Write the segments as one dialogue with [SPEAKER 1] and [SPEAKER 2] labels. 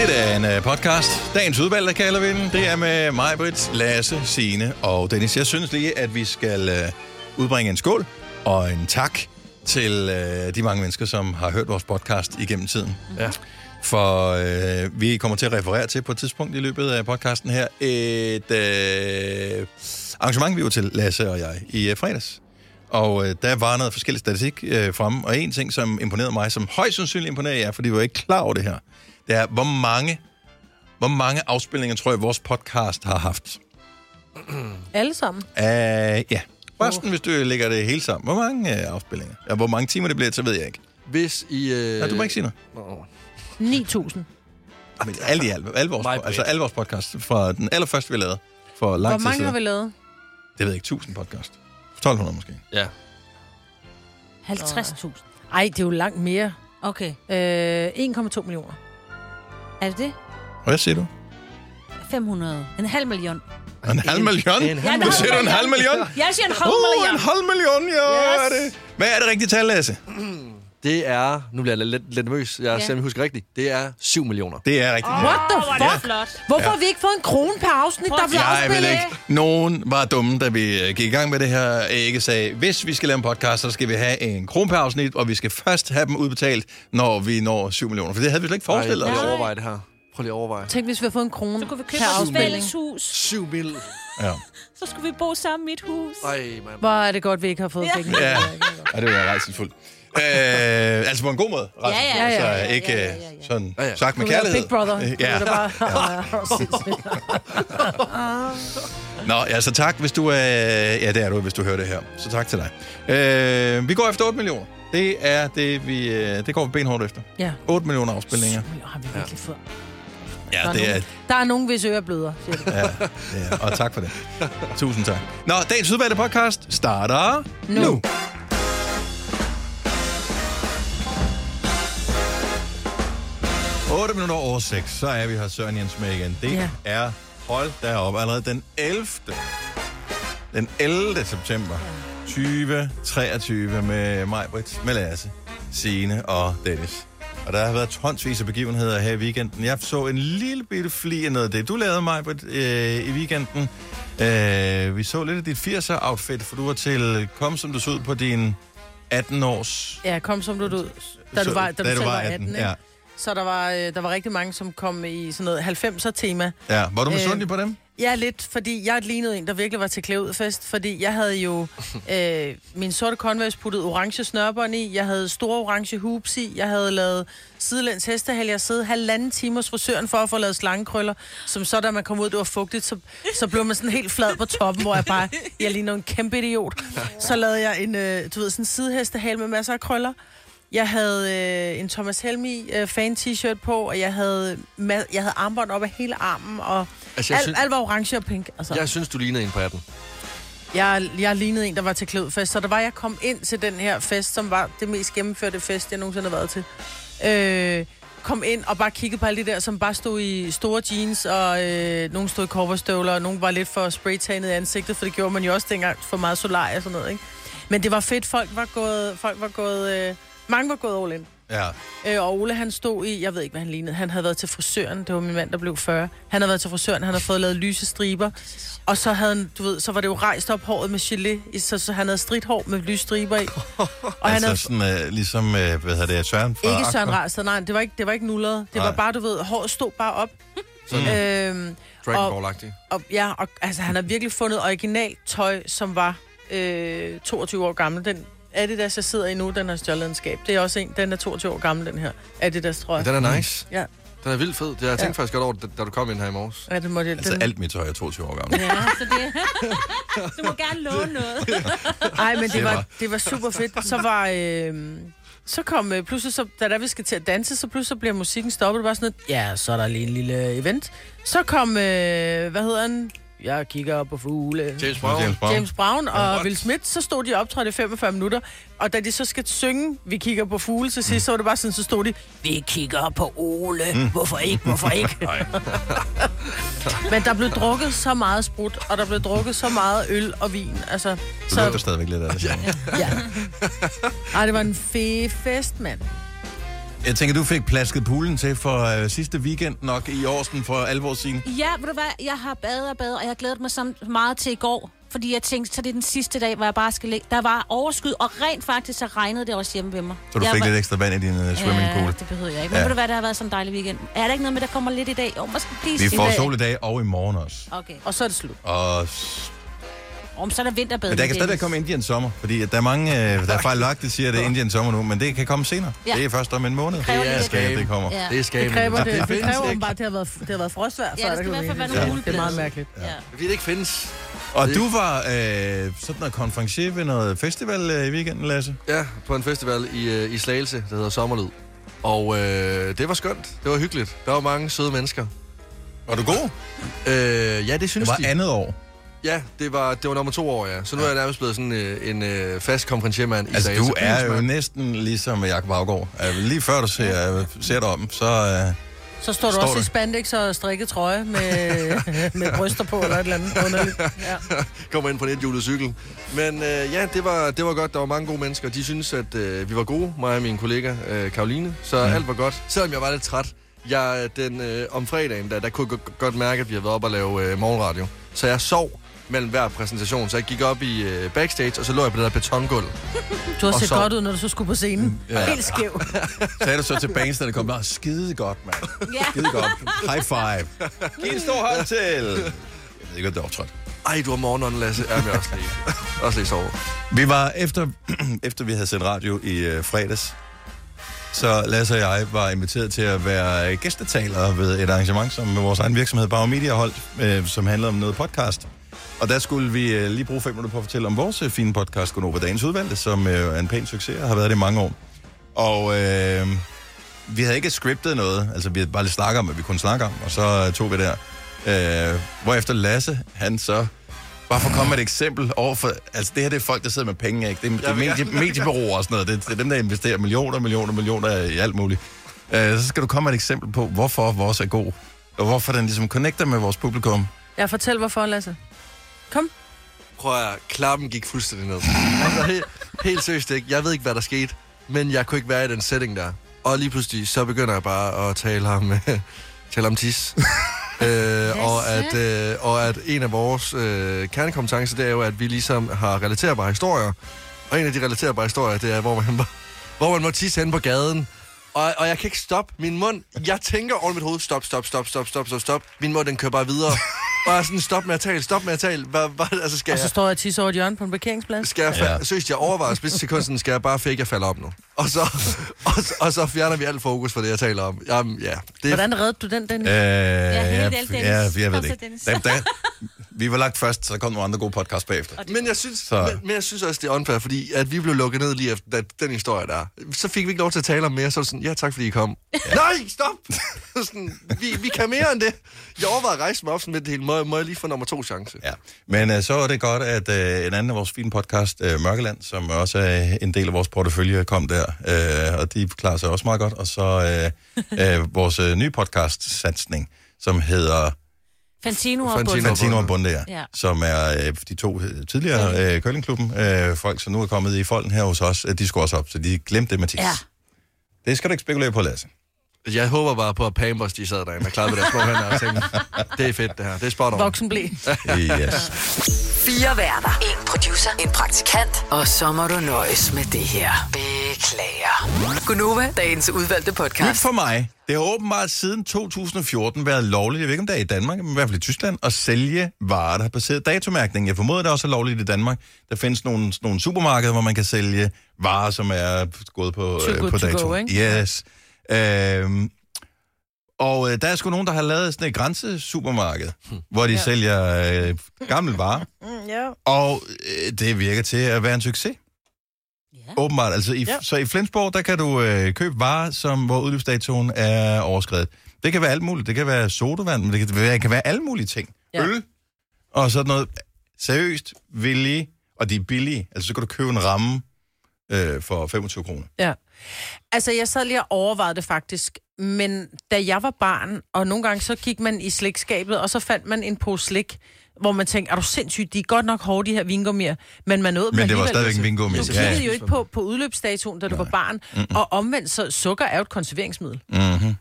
[SPEAKER 1] Det er en uh, podcast. Dagens udvalgte kalder vi den. Det er med mig, Britt, Lasse, Signe og Dennis. Jeg synes lige, at vi skal uh, udbringe en skål og en tak til uh, de mange mennesker, som har hørt vores podcast igennem tiden.
[SPEAKER 2] Ja.
[SPEAKER 1] For øh, vi kommer til at referere til på et tidspunkt i løbet af podcasten her et øh, arrangement, vi var til, Lasse og jeg, i øh, fredags. Og øh, der var noget forskellig statistik øh, frem, og en ting, som imponerede mig, som højst sandsynligt imponerede jer, fordi vi var ikke klar over det her, det er, hvor mange, hvor mange afspilninger, tror jeg, vores podcast har haft.
[SPEAKER 3] Alle sammen.
[SPEAKER 1] Uh, ja, sådan, hvis du lægger det hele sammen. Hvor mange uh, afspillinger? Ja, hvor mange timer det bliver, så ved jeg ikke.
[SPEAKER 2] Hvis I... Øh...
[SPEAKER 1] Ja, du må ikke sige noget.
[SPEAKER 2] Nå.
[SPEAKER 3] 9.000.
[SPEAKER 1] Men alt i alt, alle vores, altså alle vores podcast, fra den allerførste, vi lavede, for lang
[SPEAKER 3] Hvor
[SPEAKER 1] tid
[SPEAKER 3] mange
[SPEAKER 1] siden.
[SPEAKER 3] har vi lavet?
[SPEAKER 1] Det ved jeg ikke, 1000 podcast. 1200 måske.
[SPEAKER 2] Ja.
[SPEAKER 4] 50.000.
[SPEAKER 3] Ej, det er jo langt mere.
[SPEAKER 4] Okay.
[SPEAKER 3] Øh, 1,2 millioner.
[SPEAKER 4] Er det det?
[SPEAKER 1] Hvad siger du?
[SPEAKER 4] 500. En halv million.
[SPEAKER 1] En halv million?
[SPEAKER 2] en halv
[SPEAKER 1] Nu siger du en halv million?
[SPEAKER 4] Jeg siger en halv
[SPEAKER 1] Uh,
[SPEAKER 4] million.
[SPEAKER 1] en halv million, ja,
[SPEAKER 4] Yes.
[SPEAKER 1] er det. Hvad er det rigtige tal, Lasse?
[SPEAKER 2] Det er... Nu bliver jeg lidt, lidt nervøs. Jeg
[SPEAKER 4] Ja.
[SPEAKER 2] ser, om jeg husker rigtigt. Det er 7 millioner.
[SPEAKER 1] Det er rigtigt. Ja.
[SPEAKER 3] What the fuck?
[SPEAKER 4] flot.
[SPEAKER 3] Hvorfor har vi ikke fået en krone per afsnit, der bliver
[SPEAKER 1] Jeg vil
[SPEAKER 3] afspillet?
[SPEAKER 1] ikke. Nogen var dumme, da vi øh, gik i gang med det her. Ikke sagde, hvis vi skal lave en podcast, så skal vi have en krone per afsnit, og vi skal først have dem udbetalt, når vi når 7 millioner. For det havde vi slet ikke forestillet os.
[SPEAKER 2] prøv lige at overveje det her. Prøv lige at overveje.
[SPEAKER 3] Tænk, hvis vi har fået en krone
[SPEAKER 4] Så kunne vi købe et
[SPEAKER 3] afspilning.
[SPEAKER 4] fælleshus.
[SPEAKER 2] 7 mil.
[SPEAKER 1] Ja.
[SPEAKER 4] Så skulle vi bo sammen i et hus.
[SPEAKER 2] Ej, mand.
[SPEAKER 3] Hvor er det godt, vi ikke har fået
[SPEAKER 4] Ja.
[SPEAKER 3] penge.
[SPEAKER 1] Ja, og det var rejselsfuldt. Øh, altså på en god måde.
[SPEAKER 4] Ja, ja,
[SPEAKER 3] ja, ja,
[SPEAKER 1] Så
[SPEAKER 4] ja,
[SPEAKER 1] ikke
[SPEAKER 4] ja, ja,
[SPEAKER 1] øh,
[SPEAKER 4] ja, ja.
[SPEAKER 1] sådan
[SPEAKER 2] Ja, ja.
[SPEAKER 1] sagt med
[SPEAKER 3] er
[SPEAKER 1] kærlighed.
[SPEAKER 3] Big Brother.
[SPEAKER 1] Ja.
[SPEAKER 3] er bare...
[SPEAKER 1] Nå, ja, så tak, hvis du er... Ja, det er du, hvis du hører det her. Så tak til dig. Øh, vi går efter 8 millioner. Det er det, vi... øh, Det går vi benhårdt efter.
[SPEAKER 3] ja.
[SPEAKER 1] 8 millioner afspilninger.
[SPEAKER 3] Har vi virkelig fået...
[SPEAKER 1] Ja,
[SPEAKER 3] Der er,
[SPEAKER 1] det er...
[SPEAKER 3] nogen, der er nogen, hvis ører bløder, siger du.
[SPEAKER 1] Ja, ja, og tak for det. Tusind tak. Nå, dagens udvalgte podcast starter nu. nu. Otte minutter over 6, så er vi her Søren Jens med igen. Det
[SPEAKER 3] Ja.
[SPEAKER 1] er, hold deroppe, allerede den 11. Den 11. september 2023 med mig, Britt, med Lasse, Signe og Dennis. Og der har været tonsvis af begivenheder her i weekenden. Jeg så en lille bitte fli af noget af det, du lavede mig, Britt, øh, i weekenden. Øh, vi så lidt af dit 80'er-outfit, for du var til Kom, som du så ud på din 18-års...
[SPEAKER 3] Ja, kom som du ud, da du var, da du selv var 18, ikke?
[SPEAKER 1] ja.
[SPEAKER 3] Så der var, øh, der var rigtig mange, som kom i sådan noget 90'er-tema.
[SPEAKER 1] ja. Var du
[SPEAKER 3] Øh,
[SPEAKER 1] misundelig på dem?
[SPEAKER 3] Ja, lidt, fordi jeg lignede en, der virkelig var til klæudfest, fordi jeg havde jo øh, min sorte Converse puttet orange snørbånd i, jeg havde store orange hoops i, jeg havde lavet sidelæns hestehal, jeg sad halvanden time hos frisøren for at få lavet slangekrøller, som så da man kom ud, det var fugtigt, så, så blev man sådan helt flad på toppen, hvor jeg bare, jeg lignede en kæmpe idiot. Så lavede jeg en, øh, du ved, sådan en sidehestehal med masser af krøller. Jeg havde øh, en Thomas Helmi øh, fan t-shirt på, og jeg havde, ma- jeg havde armbånd op af hele armen, og
[SPEAKER 2] Altså,
[SPEAKER 3] alt,
[SPEAKER 2] synes,
[SPEAKER 3] alt var orange og pink. Altså.
[SPEAKER 2] jeg synes, du lignede en på 18.
[SPEAKER 3] Jeg, jeg lignede en, der var til klødfest, så der var jeg kom ind til den her fest, som var det mest gennemførte fest, jeg nogensinde har været til. Øh, kom ind og bare kiggede på alle de der, som bare stod i store jeans, og øh, nogle stod i coverstøvler, og nogle var lidt for spraytanet i ansigtet, for det gjorde man jo også dengang for meget solar og sådan noget, ikke? Men det var fedt, folk var gået, folk var gået, øh, mange var gået all in.
[SPEAKER 1] Ja.
[SPEAKER 3] Øh, og Ole, han stod i, jeg ved ikke, hvad han lignede. Han havde været til frisøren. Det var min mand, der blev 40. Han havde været til frisøren. Han havde fået lavet lyse striber. Og så havde han, du ved, så var det jo rejst op håret med gelé. Så, så han havde stridthår med lyse striber i. Og han
[SPEAKER 1] altså
[SPEAKER 3] havde,
[SPEAKER 1] sådan, uh, ligesom, uh, hvad hedder det, Søren fra
[SPEAKER 3] ikke Søren? Rejstad, nej, det var ikke, det var ikke nulleret. Det
[SPEAKER 1] Nej.
[SPEAKER 3] var bare, du ved, håret stod bare op.
[SPEAKER 2] Mm.
[SPEAKER 3] Øhm,
[SPEAKER 2] Dragon Ball-agtig.
[SPEAKER 3] og, ja, og altså, han har virkelig fundet originalt tøj, som var øh, 22 år gammel. Den Adidas, jeg sidder i nu, den har stjålet en skab. Det er også en, den er 22 år gammel, den her Adidas, tror jeg.
[SPEAKER 2] Ja, den er nice.
[SPEAKER 3] Ja,
[SPEAKER 2] Den er vildt fed. Det har jeg tænkt
[SPEAKER 3] Ja.
[SPEAKER 2] faktisk godt over, da- da du kom ind her i morges.
[SPEAKER 3] ja det måtte jeg.
[SPEAKER 1] Altså
[SPEAKER 3] den,
[SPEAKER 1] alt mit tøj er 22 år gammel.
[SPEAKER 4] Ja, så det... du må gerne låne noget.
[SPEAKER 3] Ej, men det
[SPEAKER 1] Det var-
[SPEAKER 3] det var super fedt. Så var... Øh, så kom øh, pludselig, så, da der vi skal til at danse, så pludselig så bliver musikken stoppet. Det var sådan noget, ja, så er der lige en lille event. Så kom, øh, hvad hedder han? Jeg kigger op på fugle.
[SPEAKER 2] James Brown.
[SPEAKER 1] James Brown.
[SPEAKER 3] James Brown og
[SPEAKER 2] What?
[SPEAKER 3] Will Smith, så stod de optrådt i 45 minutter. Og da de så skal synge, vi kigger på fugle til sidst, så var det bare sådan, så stod de, vi kigger på Ole. Hvorfor ikke, hvorfor ikke? Men der blev drukket så meget sprut, og der blev drukket så meget øl og vin. Altså,
[SPEAKER 1] Du lugter stadigvæk lidt af det. Ja.
[SPEAKER 3] Ja. Ej, det var en fed fest, mand.
[SPEAKER 1] Jeg tænker, du fik plasket poolen til for øh, sidste weekend nok i Årsten for alvor siden.
[SPEAKER 4] Ja, ved du hvad, jeg har badet og badet, og jeg har glædet mig så meget til i går. Fordi jeg tænkte, så det er den sidste dag, hvor jeg bare skal ligge. Der var overskud, og rent faktisk så regnede det også hjemme ved mig.
[SPEAKER 1] Så du
[SPEAKER 4] jeg
[SPEAKER 1] fik
[SPEAKER 4] var...
[SPEAKER 1] lidt ekstra vand i din uh, swimmingpool.
[SPEAKER 4] Ja, det behøver jeg ikke. Men
[SPEAKER 1] Ja.
[SPEAKER 4] ved du hvad, det har været sådan en dejlig weekend. Er der ikke noget med, der kommer lidt i dag? Jo, måske blive
[SPEAKER 1] Vi får
[SPEAKER 4] dag.
[SPEAKER 1] sol i dag og i morgen også.
[SPEAKER 4] Okay.
[SPEAKER 3] Og så er det slut.
[SPEAKER 1] Og
[SPEAKER 4] Om så er der vinterbad.
[SPEAKER 1] Men der kan stadigvæk komme Indian sommer, fordi der er mange, øh, der er fejlagtigt, der siger, at det er Indian sommer nu, men det kan komme senere.
[SPEAKER 4] Ja.
[SPEAKER 1] Det er først om en måned.
[SPEAKER 4] Kræver
[SPEAKER 2] Det er skab.
[SPEAKER 1] det kommer.
[SPEAKER 4] Ja.
[SPEAKER 2] Det er
[SPEAKER 3] Det
[SPEAKER 2] skabende.
[SPEAKER 3] kræver, det,
[SPEAKER 2] det
[SPEAKER 3] det kræver
[SPEAKER 2] ikke.
[SPEAKER 3] åbenbart, det har været, det har været frostvejr.
[SPEAKER 4] Ja, der skal
[SPEAKER 3] kan
[SPEAKER 4] i hvert fald
[SPEAKER 3] blive-
[SPEAKER 4] være nogle
[SPEAKER 3] Ja, Det er meget mærkeligt.
[SPEAKER 4] Ja.
[SPEAKER 2] Fordi det ikke findes.
[SPEAKER 1] Og
[SPEAKER 2] Det-
[SPEAKER 1] du var øh, sådan noget konferencier ved noget festival øh, i weekenden, Lasse.
[SPEAKER 2] Ja, på en festival i, øh, i Slagelse, der hedder Sommerlyd. Og øh, det var skønt. Det var hyggeligt. Der var mange søde mennesker.
[SPEAKER 1] Var du god?
[SPEAKER 2] Øh, ja, det
[SPEAKER 1] Det
[SPEAKER 2] synes
[SPEAKER 1] var
[SPEAKER 2] de.
[SPEAKER 1] andet år.
[SPEAKER 2] Ja, det var, det var nummer to år, ja. Så nu er jeg nærmest blevet sådan øh, en øh, fast konferenciermand i
[SPEAKER 1] Altså,
[SPEAKER 2] Slagelse.
[SPEAKER 1] du er jo næsten ligesom Jakob Havgaard. Øh, Lige før du ser, ser dig om, så... Øh,
[SPEAKER 3] Så står du
[SPEAKER 1] Står
[SPEAKER 3] også
[SPEAKER 1] der?
[SPEAKER 3] i spandex og strikket trøje med, med bryster på, eller et eller andet underligt. Ja.
[SPEAKER 2] kommer ind på en ethjulet cykel. Men øh, ja, det var, det var godt. Der var mange gode mennesker. De synes at øh, vi var gode, mig og min kollega øh, Karoline. Så
[SPEAKER 1] Mm.
[SPEAKER 2] alt var godt. Selvom jeg var lidt træt. Jeg, den, øh, om fredagen, der, der kunne jeg go- godt mærke, at vi havde været op og lave øh, morgenradio. Så jeg sov mellem hver præsentation. Så jeg gik op i øh, backstage, og så lå jeg på det der betongulv.
[SPEAKER 3] Du har set
[SPEAKER 2] så-
[SPEAKER 3] godt ud, når du så skulle på scenen.
[SPEAKER 1] Ja.
[SPEAKER 3] Helt skæv.
[SPEAKER 1] sagde du så til bands, det kom, Nå, skide godt, mand.
[SPEAKER 4] Ja.
[SPEAKER 1] Skide godt. High five. Giv en stor hånd til. Jeg ved ikke, om det er optrådt.
[SPEAKER 2] Ej, du har morgenånden, Lasse. Ja, men jeg er også lige, også lige sovet.
[SPEAKER 1] Vi var efter, efter vi havde sendt radio i øh, fredags, så Lasse og jeg var inviteret til at være gæstetalere ved et arrangement, som vores egen virksomhed Bauer Media holdt, øh, som handlede om noget podcast. Og der skulle vi øh, lige bruge fem minutter på at fortælle om vores øh, fine podcast, Gunova Dagens Udvalgte, som øh, er en pæn succes og har været det i mange år. Og øh, vi havde ikke scriptet noget, altså vi havde bare lidt snakket om, hvad vi kunne snakke om, og så øh, tog vi der. Øh, hvorefter Lasse, han så Bare for at komme med et eksempel over for... Altså, det her det er folk, der sidder med penge, ikke? Det er, det er medie, mediebureauer og sådan noget. Det, det er dem, der investerer millioner, millioner, millioner i alt muligt. Uh, så skal du komme med et eksempel på, hvorfor vores er god. Og hvorfor den ligesom connecter med vores publikum.
[SPEAKER 3] Jeg fortæl, hvorfor, Lasse. Kom.
[SPEAKER 2] Prøv at klappen gik fuldstændig ned. Altså, helt, helt seriøst ikke. Jeg ved ikke, hvad der skete, men jeg kunne ikke være i den setting der. Og lige pludselig, så begynder jeg bare at tale om, tale om tis. øh, og, at, øh, og at en af vores øh, kernekompetencer, det er jo, at vi ligesom har relaterbare historier. Og en af de relaterbare historier, det er, hvor man, må- hvor man må tisse hen på gaden. Og, og jeg kan ikke stoppe min mund. Jeg tænker over mit hoved, stop, stop, stop, stop, stop, stop, stop. Min mund, den kører bare videre. Og jeg er sådan, stop med at tale, stop med at tale. Hvad, hvad, altså, skal
[SPEAKER 3] Og så
[SPEAKER 2] jeg,
[SPEAKER 3] står jeg og tisser over et hjørne på en parkeringsplads.
[SPEAKER 2] skal jeg,
[SPEAKER 1] Ja.
[SPEAKER 2] ja. seriøst, jeg overvejer spids sekund, sådan, skal jeg bare fake, jeg falder op nu. Og så, og, så- og så fjerner vi alt fokus for det, jeg taler om. Jamen, ja. Det,
[SPEAKER 3] Hvordan reddede du den, Dennis?
[SPEAKER 1] Øh,
[SPEAKER 4] helt
[SPEAKER 1] ja,
[SPEAKER 4] ærligt, Dennis.
[SPEAKER 1] ja, jeg ved det ikke. Da, da, vi var lagt først, så kom nogle andre gode podcasts bagefter.
[SPEAKER 2] men, jeg synes,
[SPEAKER 1] Så-
[SPEAKER 2] men, men, jeg synes også, det er unfair, fordi at vi blev lukket ned lige efter den, historie der. Så fik vi ikke lov til at tale om mere, så sådan, ja, tak fordi I kom. Nej, stop! sådan, vi, vi kan mere end det. Jeg overvejede at rejse mig op sådan lidt det hele. Må, må jeg lige få nummer to chance?
[SPEAKER 1] Ja, men øh, så er det godt, at øh, en anden af vores fine podcast, øh, Mørkeland, som også er en del af vores portefølje, kom der, øh, og de klarer sig også meget godt. Og så øh, øh, vores øh, nye podcast-satsning, som hedder
[SPEAKER 4] Fantino og
[SPEAKER 2] Fantino.
[SPEAKER 1] Fantino og Bunde, ja.
[SPEAKER 4] Ja.
[SPEAKER 1] som er øh, de to øh, tidligere øh, curlingklubben, øh, folk, som nu er kommet i folden her hos os, øh, de skulle også op, så de glemte det, Mathis.
[SPEAKER 4] Ja.
[SPEAKER 1] Det skal du ikke spekulere på, Lasse.
[SPEAKER 2] Jeg håber bare på, at Pampers, de sad derinde og klarede med deres små hænder og tænkte, det er fedt det her. Det er spot on.
[SPEAKER 3] Voksenblæ.
[SPEAKER 1] Yes.
[SPEAKER 5] Fire værter. En producer. En praktikant. Og så må du nøjes med det her. Beklager. Gunova, dagens udvalgte
[SPEAKER 1] Nyt
[SPEAKER 5] podcast.
[SPEAKER 1] for mig. Det har åbenbart siden 2014 været lovligt, jeg ved ikke om det er i Danmark, men i hvert fald i Tyskland, at sælge varer, der har baseret datomærkning. Jeg formoder, det er også er lovligt i Danmark. Der findes nogle, nogle supermarkeder, hvor man kan sælge varer, som er gået på, øh, på
[SPEAKER 3] to
[SPEAKER 1] dato.
[SPEAKER 3] go, ikke?
[SPEAKER 1] Yes. Øhm, og øh, der er sgu nogen, der har lavet sådan et grænsesupermarked, hvor de ja. sælger øh, gamle varer,
[SPEAKER 3] Mm, ja.
[SPEAKER 1] og øh, det virker til at være en succes.
[SPEAKER 4] Ja.
[SPEAKER 1] Åbenbart. Altså i, ja. Så i Flensborg, der kan du øh, købe varer, som, hvor udløbsdatoen er overskrevet. Det kan være alt muligt. Det kan være sodavand, men det kan, det kan være alle mulige ting. Ja. Øl og sådan noget. Seriøst, billige, og de er billige. Altså så kan du købe en ramme øh, for 25 kroner.
[SPEAKER 3] Ja. Altså, jeg sad lige og overvejede det faktisk, men da jeg var barn, og nogle gange så gik man i slikskabet, og så fandt man en pose slik, hvor man tænker, er du sindssygt, de er godt nok hårde, de her vingummier, men man nåede
[SPEAKER 1] Men det var stadigvæk en vingummi.
[SPEAKER 3] Du kiggede
[SPEAKER 1] ja.
[SPEAKER 3] jo ikke på, på udløbsdatoen, da du var barn, og omvendt, så sukker er jo et konserveringsmiddel.
[SPEAKER 1] Mm-hmm.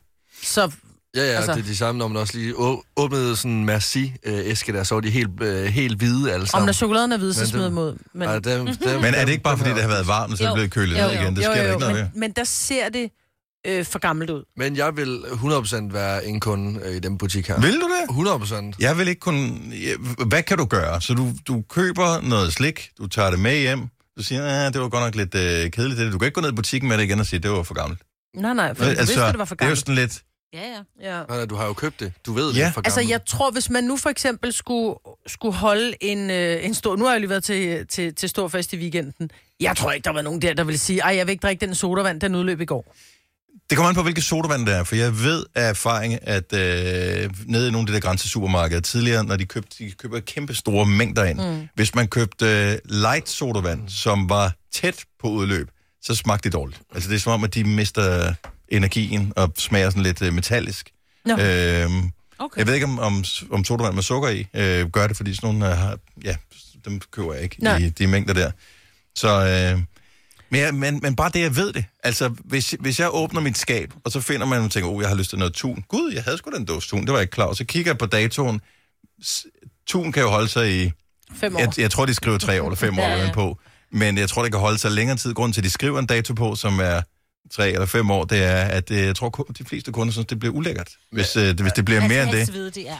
[SPEAKER 3] Så
[SPEAKER 2] Ja, ja,
[SPEAKER 3] Altså-
[SPEAKER 2] det er de samme, når man også lige åbnede sådan en Merci-æske der, så var de helt, øh, helt hvide alle
[SPEAKER 3] om
[SPEAKER 2] sammen.
[SPEAKER 3] når chokoladen er hvid, så smider mod. Men,
[SPEAKER 2] Ej, dem, dem,
[SPEAKER 1] Men er det ikke bare, fordi det har været varmt, og så er det
[SPEAKER 4] Jo.
[SPEAKER 1] blevet kølet
[SPEAKER 3] jo,
[SPEAKER 1] ned igen? Det
[SPEAKER 3] jo,
[SPEAKER 1] sker
[SPEAKER 3] jo,
[SPEAKER 1] der
[SPEAKER 3] jo,
[SPEAKER 1] ikke noget
[SPEAKER 3] men, men der ser det øh, for gammelt ud.
[SPEAKER 2] Men jeg vil 100% være en kunde øh, i den butik her.
[SPEAKER 1] Vil du det?
[SPEAKER 2] 100%.
[SPEAKER 1] Jeg vil ikke kunne... Hvad kan du gøre? Så du, du køber noget slik, du tager det med hjem, du siger, at det var godt nok lidt øh, kedeligt. det. Du kan ikke gå ned i butikken med det igen og sige, det var for gammelt.
[SPEAKER 3] Nej, nej, for altså, vidste, det var for
[SPEAKER 1] det er jo
[SPEAKER 3] gammelt.
[SPEAKER 1] sådan lidt...
[SPEAKER 4] Ja, ja.
[SPEAKER 3] Ja.
[SPEAKER 2] Nej, nej, du har jo købt det. Du ved, det
[SPEAKER 1] Ja.
[SPEAKER 2] er for
[SPEAKER 3] Altså, jeg tror, hvis man nu for eksempel skulle, skulle holde en, øh, en stor... Nu har jeg lige været til, til, til stor fest i weekenden. Jeg tror ikke, der var nogen der, der ville sige, ej, jeg vil ikke drikke den sodavand, den udløb i går.
[SPEAKER 1] Det kommer an på, hvilke sodavand det er, for jeg ved af erfaring, at øh, nede i nogle af de der grænsesupermarkeder tidligere, når de, købte, de køber kæmpe store mængder ind, mm. hvis man købte øh, light sodavand, som var tæt på udløb, så smagte det dårligt. Altså det er som om, at de mister energien og smager sådan lidt øh, metallisk.
[SPEAKER 3] Nå.
[SPEAKER 1] Øhm,
[SPEAKER 4] Okay.
[SPEAKER 1] jeg ved ikke, om, om, om sodavand med sukker i øh, gør det, fordi sådan nogle øh, har, ja, dem køber jeg ikke
[SPEAKER 3] Nej.
[SPEAKER 1] i de mængder der. Så, øh, men, jeg, men, men bare det, jeg ved det. Altså, hvis, hvis jeg åbner mit skab, og så finder man og tænker, oh, jeg har lyst til noget tun. Gud, jeg havde sgu da en dåse tun, det var jeg ikke klar over. Så kigger jeg på datoen. Tun kan jo holde sig i...
[SPEAKER 3] Fem år.
[SPEAKER 1] Jeg, jeg tror, de skriver tre år eller fem år
[SPEAKER 4] Ja,
[SPEAKER 1] på. Men jeg tror, det kan holde sig længere tid. Grunden til, at de skriver en dato på, som er tre eller fem år, det er, at øh, jeg tror, de fleste kunder synes, det bliver ulækkert, hvis, øh, det- hvis det bliver mere end det.
[SPEAKER 4] Vide, det er.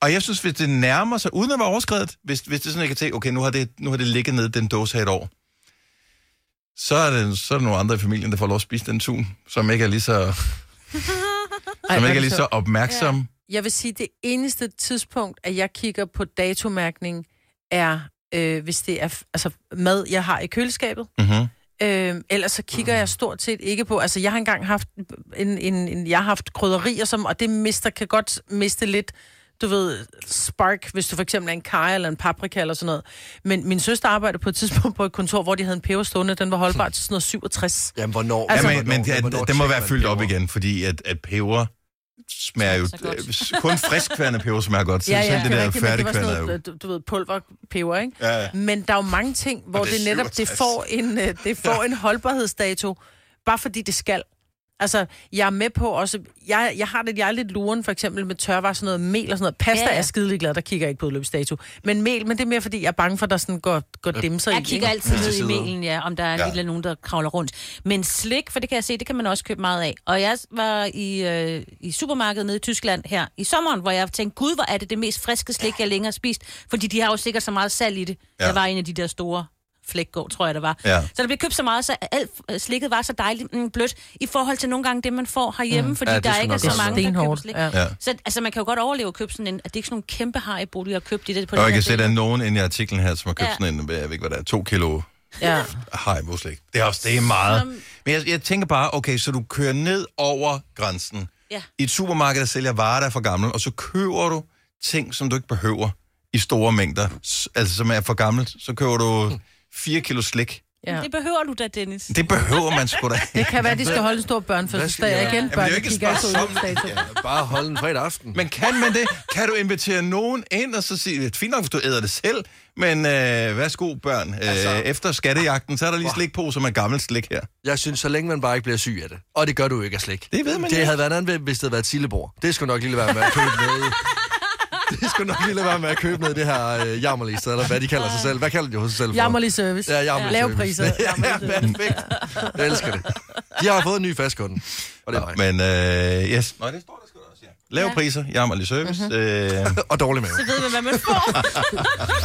[SPEAKER 1] Og jeg synes, hvis det nærmer sig, uden at være overskrevet, hvis, hvis det sådan, jeg kan tænke, okay, nu har det, nu har det ligget nede i den dåse her et år, så er, det, så er der nogle andre i familien, der får lov at spise den tun, som ikke er lige så, som ikke er lige
[SPEAKER 3] så-
[SPEAKER 1] opmærksom.
[SPEAKER 3] Jeg vil sige, det eneste tidspunkt, at jeg kigger på datomærkning, er, øh, hvis det er altså, mad, jeg har i køleskabet.
[SPEAKER 1] Mm-hmm.
[SPEAKER 3] Øh, ellers så kigger jeg stort set ikke på... Altså, jeg har engang haft en, en, en jeg har haft krydderier, som, og det mister, kan godt miste lidt, du ved, spark, hvis du for eksempel er en kaj eller en paprika eller sådan noget. Men min søster arbejdede på et tidspunkt på et kontor, hvor de havde en peber stående, den var holdbar til sådan noget 67.
[SPEAKER 2] Jamen, hvornår?
[SPEAKER 3] Altså-
[SPEAKER 1] ja,
[SPEAKER 2] hvornår-
[SPEAKER 1] men,
[SPEAKER 2] hvornår
[SPEAKER 1] det, det må være fyldt op igen, fordi at, at peber smager jo... Øh, Kun friskværende peber smager godt. Så
[SPEAKER 3] Ja,
[SPEAKER 1] selv
[SPEAKER 3] ja,
[SPEAKER 1] det
[SPEAKER 3] det er
[SPEAKER 1] der
[SPEAKER 3] rigtigt,
[SPEAKER 1] færdigkværende er jo...
[SPEAKER 3] du, du ved, pulverpeber, ikke?
[SPEAKER 1] Ja, ja.
[SPEAKER 3] Men der er jo mange ting, hvor
[SPEAKER 1] det
[SPEAKER 3] det, netop det
[SPEAKER 1] 67.
[SPEAKER 3] får, en, øh, det får en holdbarhedsdato, bare fordi det skal. Altså, jeg er med på også... Jeg, jeg har det, jeg er lidt luren, for eksempel med tørvar, sådan noget mel og sådan noget. Pasta
[SPEAKER 4] Ja,
[SPEAKER 3] ja, er skidelig glad, der kigger jeg ikke på udløbsdato. Men mel, men det er mere, fordi jeg er bange for, at der sådan går, går dimser i.
[SPEAKER 4] Jeg kigger altid ned i mailen, ja, om der er
[SPEAKER 1] Ja.
[SPEAKER 4] lidt nogen, der kravler rundt. Men slik, for det kan jeg se, det kan man også købe meget af. Og jeg var i, øh, i supermarkedet nede i Tyskland her i sommeren, hvor jeg tænkte, gud, hvor er det det mest friske slik, jeg længere har spist. Fordi de har jo sikkert så meget salt i det.
[SPEAKER 1] Ja.
[SPEAKER 4] Der var en af de der store flækgård, tror jeg, der var.
[SPEAKER 1] Ja.
[SPEAKER 4] Så der blev købt så meget, så alt øh, slikket var så dejligt mm, blødt, i forhold til nogle gange det, man får herhjemme, mm. fordi
[SPEAKER 2] Ja, det er
[SPEAKER 4] der
[SPEAKER 2] sgu
[SPEAKER 4] ikke er så mange, der køber slik.
[SPEAKER 3] ja.
[SPEAKER 1] Ja.
[SPEAKER 4] Så altså, man kan jo godt overleve at købe sådan en, at det ikke er sådan nogle kæmpe haribo, de har købt i det på
[SPEAKER 1] Og
[SPEAKER 4] det
[SPEAKER 1] jeg kan se, at der er nogen inde i artiklen her, som har købt
[SPEAKER 4] Ja.
[SPEAKER 1] sådan en, jeg ved ikke, hvad der er, to kilo
[SPEAKER 3] Ja.
[SPEAKER 1] Haribo slik. Det er også, det er meget.
[SPEAKER 4] Som-
[SPEAKER 1] Men jeg, jeg tænker bare, okay, så du kører ned over grænsen.
[SPEAKER 4] Ja.
[SPEAKER 1] I et supermarked, der sælger varer, der er for gammel, og så køber du ting, som du ikke behøver i store mængder, altså som er for gammelt. Så køber du 4 kilo slik.
[SPEAKER 3] ja.
[SPEAKER 4] Det behøver du da, Dennis.
[SPEAKER 1] Det behøver man sgu da.
[SPEAKER 3] Det kan være, at de skal holde en stor børnefødselsdag.
[SPEAKER 2] Skal-
[SPEAKER 3] igen,
[SPEAKER 1] Jamen, det er
[SPEAKER 3] børn,
[SPEAKER 1] jo ikke et
[SPEAKER 3] udløbsdato.
[SPEAKER 2] Bare holde en fredag aften.
[SPEAKER 1] Men kan man det? Kan du invitere nogen ind og så sige, det er fint nok, hvis du æder det selv, men øh, værsgo børn, øh,
[SPEAKER 2] Altså-
[SPEAKER 1] efter skattejagten, så er der lige slikposer med gammelt slik her.
[SPEAKER 2] Jeg synes, så længe man bare ikke bliver syg af det. Og det gør du jo ikke af slik.
[SPEAKER 1] Det ved man
[SPEAKER 2] Det
[SPEAKER 1] ikke.
[SPEAKER 2] havde været andet, hvis det havde været Tillebord. Det skulle nok lige være med at købe noget. Det skulle nok lige lade være med at købe noget af det her øh, jammerlige sted, eller hvad de kalder sig selv. Hvad kalder de hos sig selv for?
[SPEAKER 3] Jammerlig service.
[SPEAKER 2] Ja, jammerlig
[SPEAKER 3] Lave
[SPEAKER 2] service.
[SPEAKER 3] priser.
[SPEAKER 2] ja,
[SPEAKER 3] service.
[SPEAKER 2] perfekt. Jeg elsker det. De har fået en ny fastkunde. Og det er mig.
[SPEAKER 1] Men øh, yes. Nå, det står der sgu da også, ja. Lave
[SPEAKER 4] Ja.
[SPEAKER 1] priser, jammerlig service.
[SPEAKER 3] Mhm.
[SPEAKER 1] Øh,
[SPEAKER 2] Og dårlig mave.
[SPEAKER 4] Så ved man, hvad man får.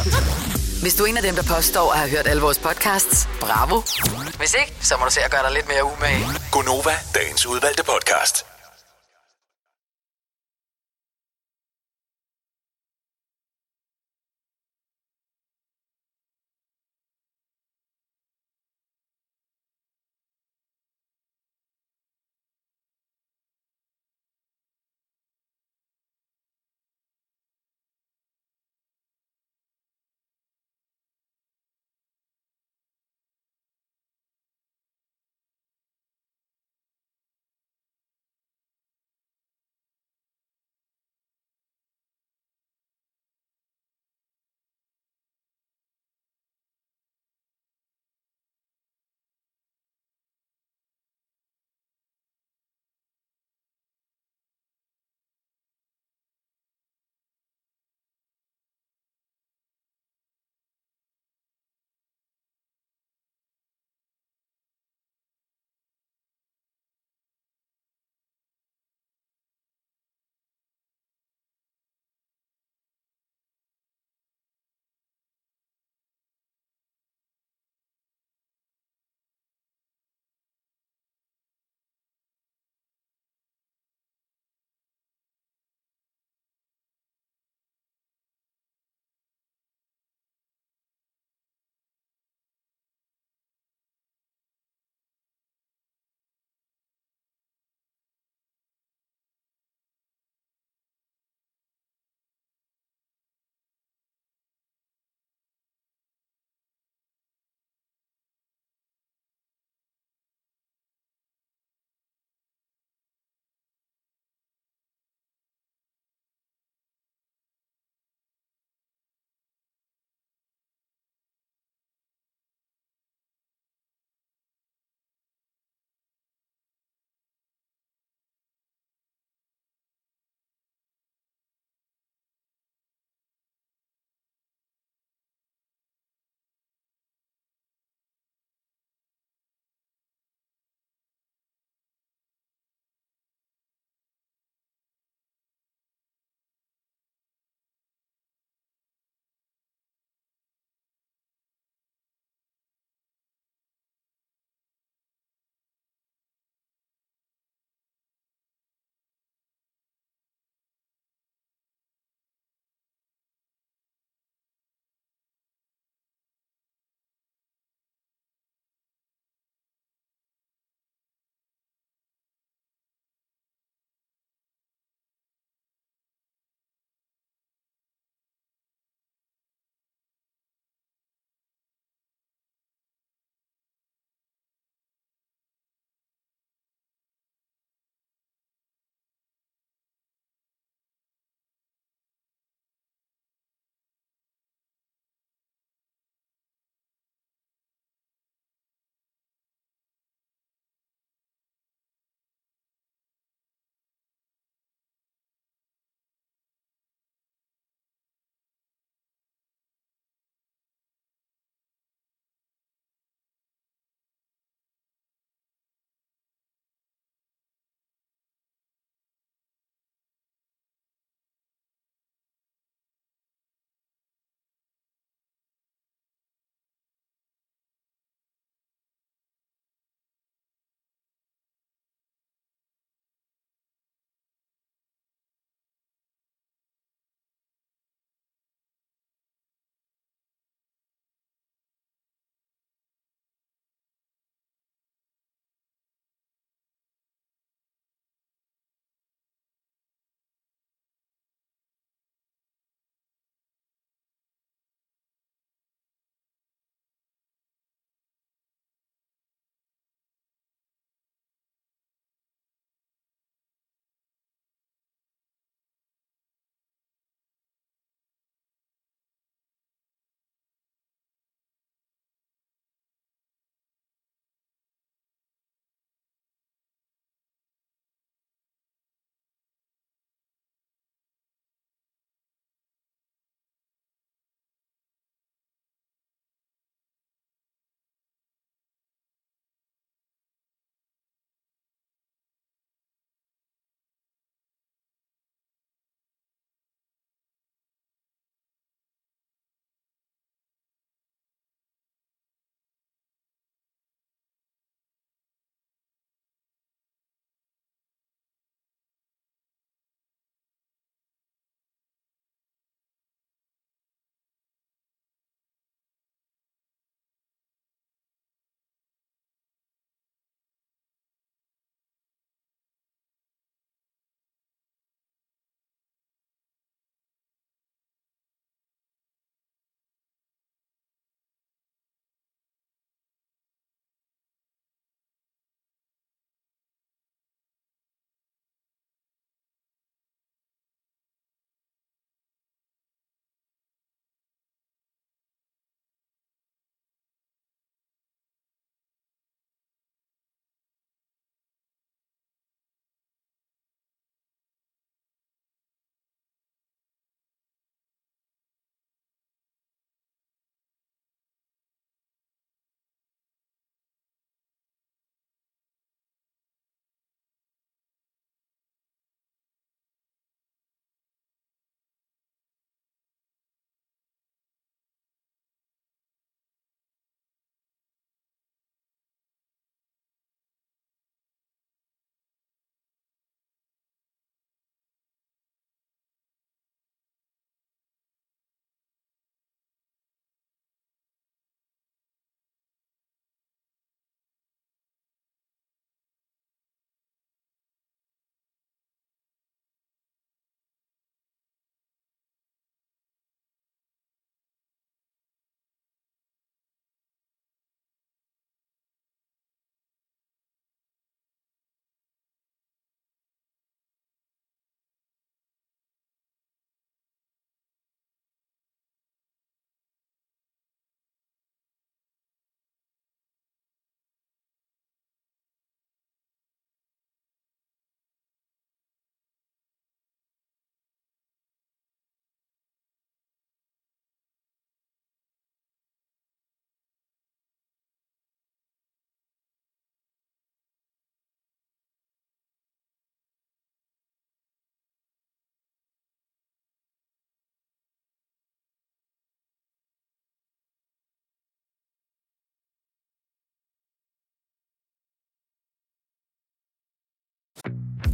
[SPEAKER 5] Hvis du er en af dem, der påstår at have hørt alle vores podcasts, bravo. Hvis ikke, så må du se at gøre dig lidt mere umage.
[SPEAKER 6] Gonova, dagens udvalgte podcast.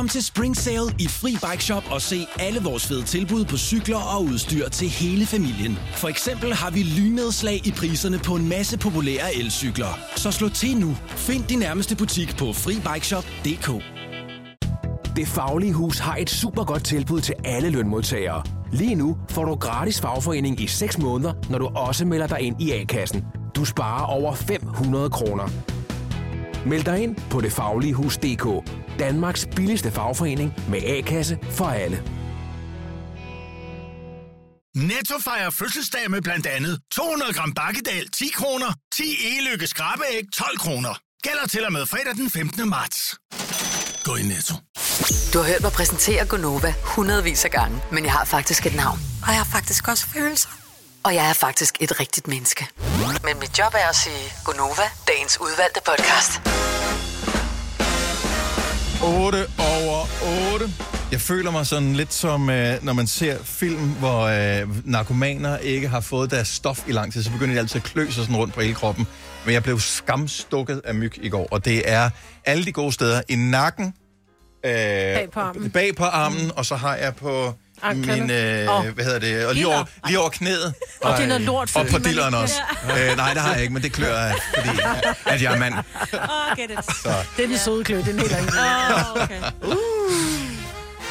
[SPEAKER 7] Kom til Spring Sale i Fri Bike Shop og se alle vores fede tilbud på cykler og udstyr til hele familien. For eksempel har vi lynnedslag i priserne på en masse populære elcykler. Så slå til nu. Find din nærmeste butik på FriBikeShop.dk
[SPEAKER 8] Det Faglige Hus har et super godt tilbud til alle lønmodtagere. Lige nu får du gratis fagforening i 6 måneder, når du også melder dig ind i A-kassen. Du sparer over 500 kroner. Meld dig ind på detfagligehus.dk. Danmarks billigste fagforening med A-kasse for alle.
[SPEAKER 9] Netto fejrer fødselsdag med blandt andet 200 gram bakkedal 10 kroner, 10 e-lykke skrabeæg 12 kroner. Gælder til og med fredag den 15. marts. Gå i Netto.
[SPEAKER 5] Du har hørt mig præsentere Gonova hundredvis af gange, men jeg har faktisk et navn.
[SPEAKER 10] Og jeg har faktisk også følelser.
[SPEAKER 5] Og jeg er faktisk et rigtigt menneske. Men mit job er at sige Gonova, dagens udvalgte podcast.
[SPEAKER 1] 8 over 8. Jeg føler mig sådan lidt som, øh, når man ser film, hvor øh, narkomaner ikke har fået deres stof i lang tid, så begynder de altid at klø sig sådan rundt på hele kroppen. Men jeg blev skamstukket af myg i går, og det er alle de gode steder i nakken, øh, bag
[SPEAKER 3] på armen.
[SPEAKER 1] bag på armen og så har jeg på
[SPEAKER 3] Anklerne.
[SPEAKER 1] min, øh,
[SPEAKER 3] Åh.
[SPEAKER 1] hvad hedder det, og lige over, lige over knæet.
[SPEAKER 3] Og det er noget lort,
[SPEAKER 1] Og på dilleren også. Øh, nej, det har jeg ikke, men det klør af, fordi at jeg er mand.
[SPEAKER 4] Oh, get it.
[SPEAKER 1] Så.
[SPEAKER 3] Det er den søde klø, det er en helt anden.
[SPEAKER 4] Oh, okay.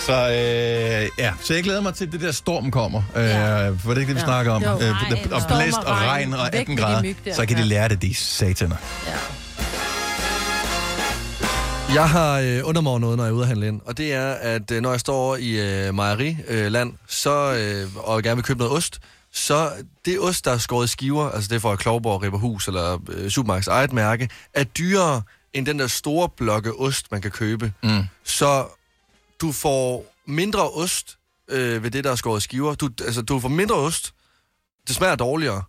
[SPEAKER 1] Så, øh, ja. så jeg glæder mig til, at det der storm kommer. Øh, for det er ikke det, vi
[SPEAKER 3] Ja.
[SPEAKER 1] snakker om.
[SPEAKER 3] Jo.
[SPEAKER 1] Øh, og blæst
[SPEAKER 3] og
[SPEAKER 1] regn og
[SPEAKER 3] Væk
[SPEAKER 1] 18
[SPEAKER 3] med de
[SPEAKER 1] grader. Så kan de
[SPEAKER 3] Ja.
[SPEAKER 1] lære det, de sataner.
[SPEAKER 3] Ja.
[SPEAKER 2] Jeg har øh, under mig noget, når jeg er ude at handle ind. Og det er, at øh, når jeg står over i øh, mejeriland, så, øh, og gerne vil købe noget ost, så det ost, der er skåret i skiver, altså det er fra Klovborg, Ripperhus eller øh, Supermarkets eget mærke, er dyrere end den der store blokke ost, man kan købe.
[SPEAKER 1] Mm.
[SPEAKER 2] Så du får mindre ost øh, ved det, der er skåret i skiver. Du, altså, du får mindre ost. Det smager dårligere.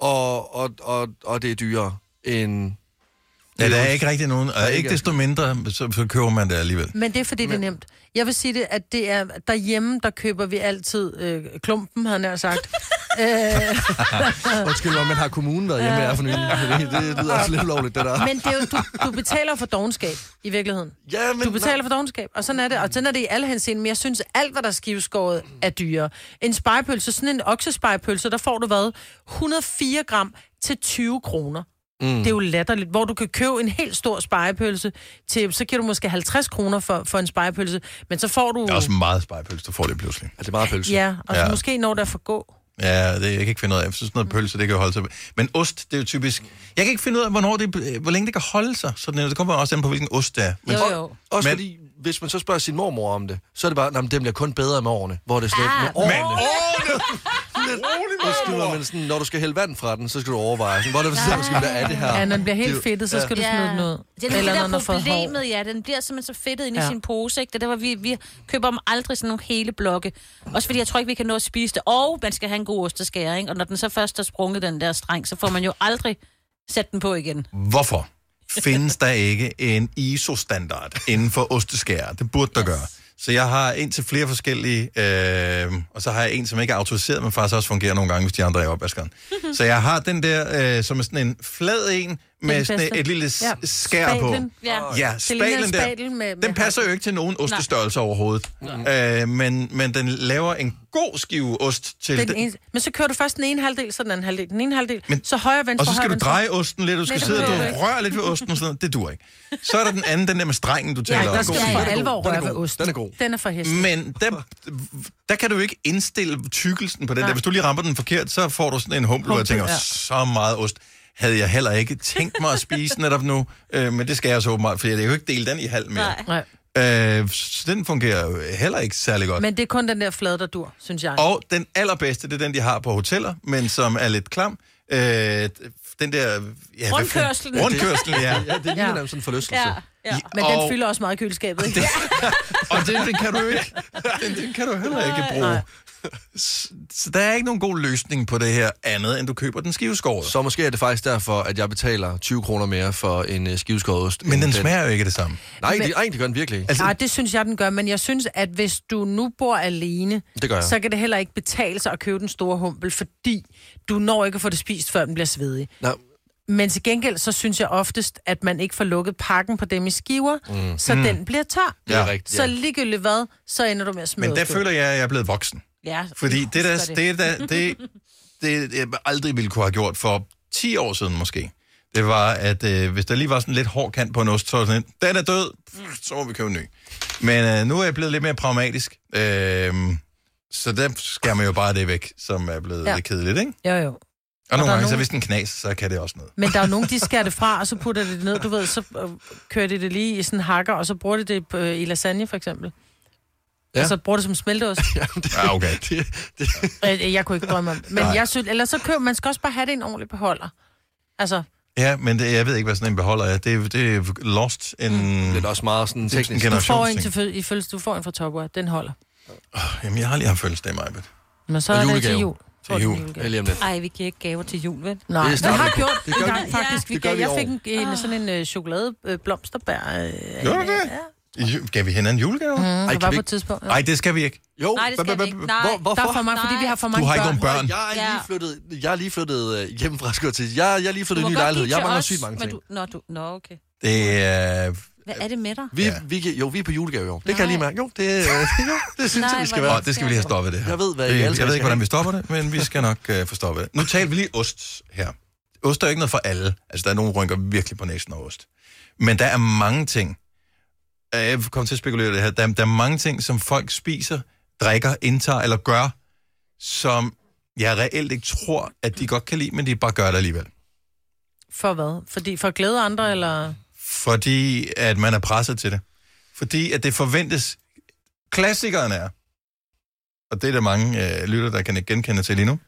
[SPEAKER 2] Og, og, og, og det er dyrere end...
[SPEAKER 1] Ja, der er ikke rigtig nogen.
[SPEAKER 2] er
[SPEAKER 1] Og ikke desto mindre, så, så køber man det alligevel.
[SPEAKER 3] Men det er fordi, det er nemt. Jeg vil sige det, at det er derhjemme, der køber vi altid øh, klumpen, havde jeg nær sagt. øh,
[SPEAKER 2] Undskyld men har kommunen været hjemme jer for nylig? Det, det lyder også lidt ulovligt, det der.
[SPEAKER 3] men det er jo, du, du betaler for dogenskab, i virkeligheden.
[SPEAKER 2] Ja, men...
[SPEAKER 3] Du betaler for dogenskab, og sådan er det. Og sådan er det i alle henseende. Men jeg synes, alt, hvad der er skiveskåret, er dyre. En spejepølse, sådan en oksespejepølse, der får du hvad? 104 gram til 20 kroner. Mm. Det er jo latterligt, hvor du kan købe en helt stor spejepølse til, så giver du måske 50 kroner for, for en spejepølse, men så får du...
[SPEAKER 1] Det er også meget spejepølse, du får det pludselig.
[SPEAKER 2] Er det meget pølse?
[SPEAKER 3] Ja, og så
[SPEAKER 1] Ja.
[SPEAKER 3] måske når der for gå.
[SPEAKER 1] Ja, det, jeg kan ikke finde ud af. Jeg synes, noget pølse, det kan jo holde sig. Men ost, det er jo typisk... Jeg kan ikke finde ud af, hvornår det, hvor længe det kan holde sig. Så det kommer også an på, hvilken ost det er. Men,
[SPEAKER 4] Jo, jo.
[SPEAKER 2] Også
[SPEAKER 1] Men-
[SPEAKER 2] fordi, hvis man så spørger sin mormor om det, så er det bare, at den bliver kun bedre med årene. Hvor det er sådan
[SPEAKER 4] Ah,
[SPEAKER 2] lidt, med
[SPEAKER 1] men,
[SPEAKER 2] årene. Undskyld mig, men sådan, når du skal hælde vand fra den, så skal du overveje, sådan, hvor det er, sådan, hvad er det her?
[SPEAKER 3] Ja, når den bliver
[SPEAKER 2] Det er
[SPEAKER 3] helt fedtet, så skal du smide den ud.
[SPEAKER 4] Det er det
[SPEAKER 3] Eller når
[SPEAKER 4] der
[SPEAKER 3] har
[SPEAKER 4] problemet, ja. Den bliver simpelthen så fedtet ind
[SPEAKER 3] Ja.
[SPEAKER 4] i sin pose, ikke? Det er der, hvor vi, vi køber dem aldrig sådan nogle hele blokke. Også fordi jeg tror ikke, vi kan nå at spise det. Og man skal have en god osteskære, ikke? Og når den så først er sprunget, den der streng, så får man jo aldrig sat den på igen.
[SPEAKER 1] Hvorfor findes der ikke en ISO-standard inden for osteskærer? Det burde der gøre. Så jeg har en til flere forskellige, øh, og så har jeg en, som ikke er autoriseret, men faktisk også fungerer nogle gange, hvis de andre er i opvaskeren. så jeg har den der, øh, som er sådan en flad en, med sådan et, et lille ja.
[SPEAKER 3] Ja.
[SPEAKER 1] skær på.
[SPEAKER 3] Spatlen.
[SPEAKER 4] Ja.
[SPEAKER 1] Ja,
[SPEAKER 3] Det ligner en
[SPEAKER 1] spalen der.
[SPEAKER 3] spatel med, med
[SPEAKER 1] Den passer jo ikke til nogen ostestørrelse overhovedet. Øh, men, men den laver en god skive ost til
[SPEAKER 3] Den
[SPEAKER 1] den.
[SPEAKER 3] ene, men så kører du først den ene halvdel, så den anden halvdel. Den ene halvdel,
[SPEAKER 1] Men-
[SPEAKER 3] så højre, venstre,
[SPEAKER 1] Og så skal du
[SPEAKER 3] venstre.
[SPEAKER 1] dreje osten lidt, du skal
[SPEAKER 3] Nej,
[SPEAKER 1] sidde og du
[SPEAKER 3] du
[SPEAKER 1] rører lidt ved osten og sådan noget. Det duer ikke. Så er der den anden, den der med strengen, du taler
[SPEAKER 3] Ja, der
[SPEAKER 1] om.
[SPEAKER 3] skal
[SPEAKER 2] god.
[SPEAKER 3] for
[SPEAKER 2] er
[SPEAKER 3] alvor røre ved osten.
[SPEAKER 2] Den er god.
[SPEAKER 3] Den er for hest.
[SPEAKER 1] Men der, der kan du ikke indstille tykkelsen på den der.
[SPEAKER 3] Nej.
[SPEAKER 1] Hvis du lige rammer den forkert, så får du sådan en humpel, hvor jeg tænker,
[SPEAKER 3] ja.
[SPEAKER 1] så meget ost havde jeg heller ikke tænkt mig at spise netop nu. Øh, men det skal jeg så åbenbart, for jeg kan jo ikke dele den i halv mere.
[SPEAKER 4] Nej.
[SPEAKER 1] Øh, så den fungerer jo heller ikke særlig godt.
[SPEAKER 3] Men det er kun den der flade, der dur, synes jeg.
[SPEAKER 1] Og den allerbedste, det er den, de har på hoteller, men som er lidt klam. Øh, den der... Ja, hvad
[SPEAKER 4] Rundkørslen.
[SPEAKER 1] ja.
[SPEAKER 2] Ja, det ligner
[SPEAKER 3] Ja.
[SPEAKER 2] sådan en forlystelse.
[SPEAKER 4] Ja, ja.
[SPEAKER 3] Men
[SPEAKER 1] Og-
[SPEAKER 3] den fylder også meget i køleskabet, ikke?
[SPEAKER 1] Og den, den kan du ikke. Den, den kan du heller ikke bruge.
[SPEAKER 3] Nej.
[SPEAKER 1] Så, der er ikke nogen god løsning på det her andet, end du køber den skiveskåret.
[SPEAKER 2] Så måske er det faktisk derfor, at jeg betaler 20 kroner mere for en uh, skiveskåret ost.
[SPEAKER 1] Men den smager jo ikke det samme.
[SPEAKER 2] Nej,
[SPEAKER 3] Men-
[SPEAKER 2] det, det gør den virkelig.
[SPEAKER 1] Altså-
[SPEAKER 3] Nej, det synes jeg, den gør. Men jeg synes, at hvis du nu bor alene,
[SPEAKER 2] Det gør jeg.
[SPEAKER 3] så kan det heller ikke betale sig at købe den store humpel, fordi du når ikke at få det spist, før den bliver svedig.
[SPEAKER 2] Nå,
[SPEAKER 3] Men til gengæld, så synes jeg oftest, at man ikke får lukket pakken på dem i skiver, mm. så mm. den bliver tør.
[SPEAKER 2] det er
[SPEAKER 1] Ja.
[SPEAKER 2] rigtigt.
[SPEAKER 3] Så
[SPEAKER 2] Ja.
[SPEAKER 3] ligegyldigt hvad, så ender du med at smide
[SPEAKER 1] Men der
[SPEAKER 3] ud.
[SPEAKER 1] føler jeg, at jeg er blevet voksen.
[SPEAKER 4] Ja,
[SPEAKER 1] Fordi det, der,
[SPEAKER 4] husker
[SPEAKER 1] det, der, det, det, det, jeg aldrig ville kunne have gjort for 10 år siden måske, det var, at øh, hvis der lige var sådan lidt hård kant på en ost, så var det sådan, en, den er død, så må vi købe en ny. Men øh, nu er jeg blevet lidt mere pragmatisk, øh, så der skærer man jo bare det væk, som er blevet ja.
[SPEAKER 3] Ja.
[SPEAKER 1] lidt kedeligt, ikke?
[SPEAKER 3] Jo, jo.
[SPEAKER 1] Og, nogle
[SPEAKER 3] der er
[SPEAKER 1] gange, så
[SPEAKER 3] nogen-
[SPEAKER 1] hvis den knas, så kan det også noget.
[SPEAKER 3] Men der er jo nogen, de skærer det fra, og så putter de det ned, du ved, så øh, kører de det lige i sådan en hakker, og så bruger de det på, øh, i lasagne, for eksempel.
[SPEAKER 2] Ja.
[SPEAKER 3] Ja. Og så bruger det som smelteost.
[SPEAKER 1] Ja, okay.
[SPEAKER 2] Det, det,
[SPEAKER 3] Øh, jeg kunne ikke drømme om. Men
[SPEAKER 1] Nej.
[SPEAKER 3] jeg synes, eller så køber man skal også bare have det i en ordentlig beholder. Altså,
[SPEAKER 1] Ja, men det, jeg ved ikke, hvad sådan en beholder er. Det, det er lost en...
[SPEAKER 2] det er også meget sådan teknisk.
[SPEAKER 1] en
[SPEAKER 3] du får en til fø- i følelse, du får en fra Topware, den holder.
[SPEAKER 1] Jamen, jeg har lige haft fødselsdag, Majbet.
[SPEAKER 3] Men så
[SPEAKER 2] Og
[SPEAKER 3] er det til jul.
[SPEAKER 1] Til
[SPEAKER 3] du
[SPEAKER 1] jul.
[SPEAKER 2] Ja, lige om lidt.
[SPEAKER 4] Ej, vi giver ikke gaver til jul, vel?
[SPEAKER 3] Nej,
[SPEAKER 2] Det
[SPEAKER 3] det har gjort
[SPEAKER 2] Det gør vi.
[SPEAKER 3] faktisk.
[SPEAKER 2] Ja,
[SPEAKER 3] Vi
[SPEAKER 2] det gør
[SPEAKER 3] gav, jeg fik en, en sådan en øh, chokolade øh, blomsterbær. Øh,
[SPEAKER 1] Gjorde du det?
[SPEAKER 3] Ja,
[SPEAKER 1] Gav vi hinanden julegave?
[SPEAKER 3] mm,
[SPEAKER 2] Ej,
[SPEAKER 3] det
[SPEAKER 2] kan
[SPEAKER 3] var
[SPEAKER 2] vi
[SPEAKER 3] på et tidspunkt. Ja.
[SPEAKER 1] Nej, det skal vi ikke.
[SPEAKER 2] Jo,
[SPEAKER 4] Nej, det skal vi ikke. Nej.
[SPEAKER 2] Hvor,
[SPEAKER 3] Der
[SPEAKER 2] hvorfor?
[SPEAKER 3] er for mange, fordi vi har for
[SPEAKER 1] Du
[SPEAKER 3] mange
[SPEAKER 1] har ikke
[SPEAKER 3] børn.
[SPEAKER 1] nogen børn.
[SPEAKER 2] Jeg er lige flyttet, jeg er lige flyttet øh, skulle jeg til. Jeg, jeg er lige flyttet i
[SPEAKER 4] Du
[SPEAKER 2] en ny lejlighed. Jeg mangler sygt mange
[SPEAKER 4] men
[SPEAKER 2] ting.
[SPEAKER 4] Du, nå, du, nå, okay.
[SPEAKER 1] Det er...
[SPEAKER 4] Hvad er det med dig?
[SPEAKER 2] Vi,
[SPEAKER 1] Ja.
[SPEAKER 2] vi, jo, vi er på julegave i år. Det kan jeg
[SPEAKER 4] Nej.
[SPEAKER 2] lige mærke. Jo, det, øh, jo, det synes
[SPEAKER 4] Nej,
[SPEAKER 2] jeg, vi skal være.
[SPEAKER 1] Åh, det skal vi lige have stoppet det her.
[SPEAKER 2] Jeg ved, hvad I
[SPEAKER 1] det, Jeg
[SPEAKER 2] sammen
[SPEAKER 1] ved ikke, hvordan vi stopper det, men vi skal nok uh, få stoppet det. Nu taler vi lige ost her. Ost er jo ikke noget for alle. Altså, der er nogen, der rynker virkelig på næsen af ost. Men der er mange ting. Øh, Jeg kommer til at spekulere det her. Der, der er mange ting, som folk spiser, drikker, indtager eller gør, som jeg reelt ikke tror, at de godt kan lide, men de bare gør det alligevel.
[SPEAKER 3] For hvad? Fordi for at glæde andre, eller...
[SPEAKER 1] Fordi at man er presset til det. Fordi at det forventes... Klassikeren er, og det er der mange øh, lytter, der kan ikke genkende til lige nu,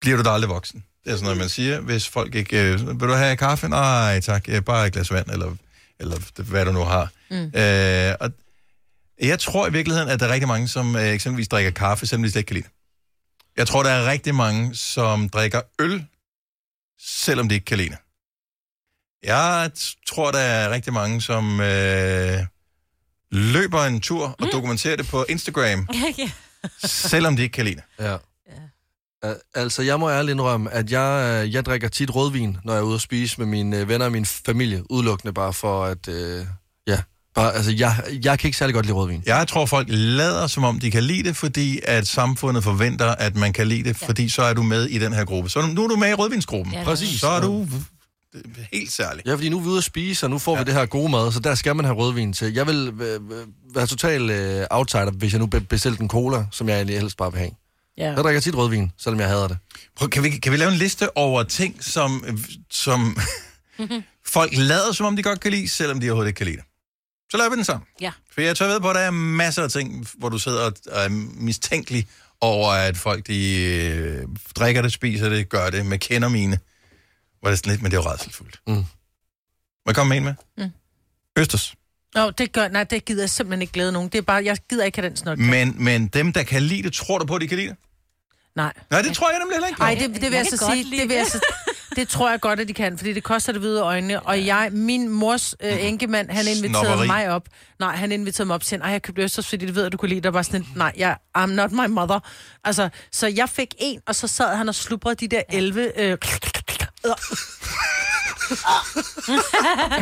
[SPEAKER 1] bliver du da aldrig voksen. Det er sådan noget, man siger, hvis folk ikke... Øh, vil du have kaffe? Nej, tak. Øh, bare et glas vand, eller, eller hvad du nu har. Mm. Øh, og jeg tror i virkeligheden, at der er rigtig mange, som øh, eksempelvis drikker kaffe, selvom de slet ikke kan lide det. Jeg tror, der er rigtig mange, som drikker øl, selvom de ikke kan lide det. Jeg tror, der er rigtig mange, som øh, løber en tur og dokumenterer det på Instagram,
[SPEAKER 4] ja.
[SPEAKER 1] selvom de ikke kan lide det.
[SPEAKER 2] Ja. Uh, altså, jeg må ærligt indrømme, at jeg, uh, jeg drikker tit rødvin, når jeg er ude at spise med mine uh, venner og min familie, udelukkende bare for at, uh, ja, bare, altså, jeg, jeg kan ikke særlig godt lide rødvin.
[SPEAKER 1] Jeg tror, folk lader, som om de kan lide det, fordi at samfundet forventer, at man kan lide det, ja. fordi så er du med i den her gruppe. Så nu er du med i rødvinsgruppen.
[SPEAKER 4] Ja,
[SPEAKER 1] Præcis. Så er du helt særlig.
[SPEAKER 2] Ja, fordi nu er vi ude at spise, og nu får ja. vi det her gode mad, så der skal man have rødvin til. Jeg vil øh, øh, være total øh, outsider, hvis jeg nu be- bestilte en cola, som jeg egentlig helst bare vil have.
[SPEAKER 3] Ja.
[SPEAKER 2] Jeg drikker tit rødvin, selvom jeg hader det.
[SPEAKER 1] Prøv, kan, vi, kan vi lave en liste over ting, som, som folk lader, som om de godt kan lide, selvom de overhovedet ikke kan lide det? Så laver vi den sammen.
[SPEAKER 4] Ja.
[SPEAKER 1] For jeg tør ved på, at der er masser af ting, hvor du sidder og og er mistænkelig over, at folk de øh, drikker det, spiser det, gør det med kender mine. Hvor det er sådan lidt, men det er jo rædselfuldt.
[SPEAKER 2] Mm.
[SPEAKER 1] Må jeg komme med en med?
[SPEAKER 3] Mm.
[SPEAKER 1] Østers.
[SPEAKER 3] Nå, det gør, nej, det gider jeg simpelthen ikke glæde nogen. Det er bare, jeg gider ikke have den snot.
[SPEAKER 1] Men, men dem, der kan lide det, tror du på, at de kan lide det?
[SPEAKER 3] Nej.
[SPEAKER 1] Nej, det tror jeg nemlig heller ikke. på.
[SPEAKER 3] Ej, det, det vil jeg,
[SPEAKER 4] Jeg
[SPEAKER 3] så sige, det, vil jeg så, det tror jeg godt, at de kan, fordi det koster det hvide øjne. Og jeg, min mors øh, enkemand, han inviterede
[SPEAKER 1] Snobberi.
[SPEAKER 3] mig op. Nej, han inviterede mig op til, ej, jeg købte østers, fordi det ved, at du kunne lide det. Der var sådan, nej, jeg, I'm not my mother. Altså, så jeg fik en, og så sad han og slubrede de der 11... Øh,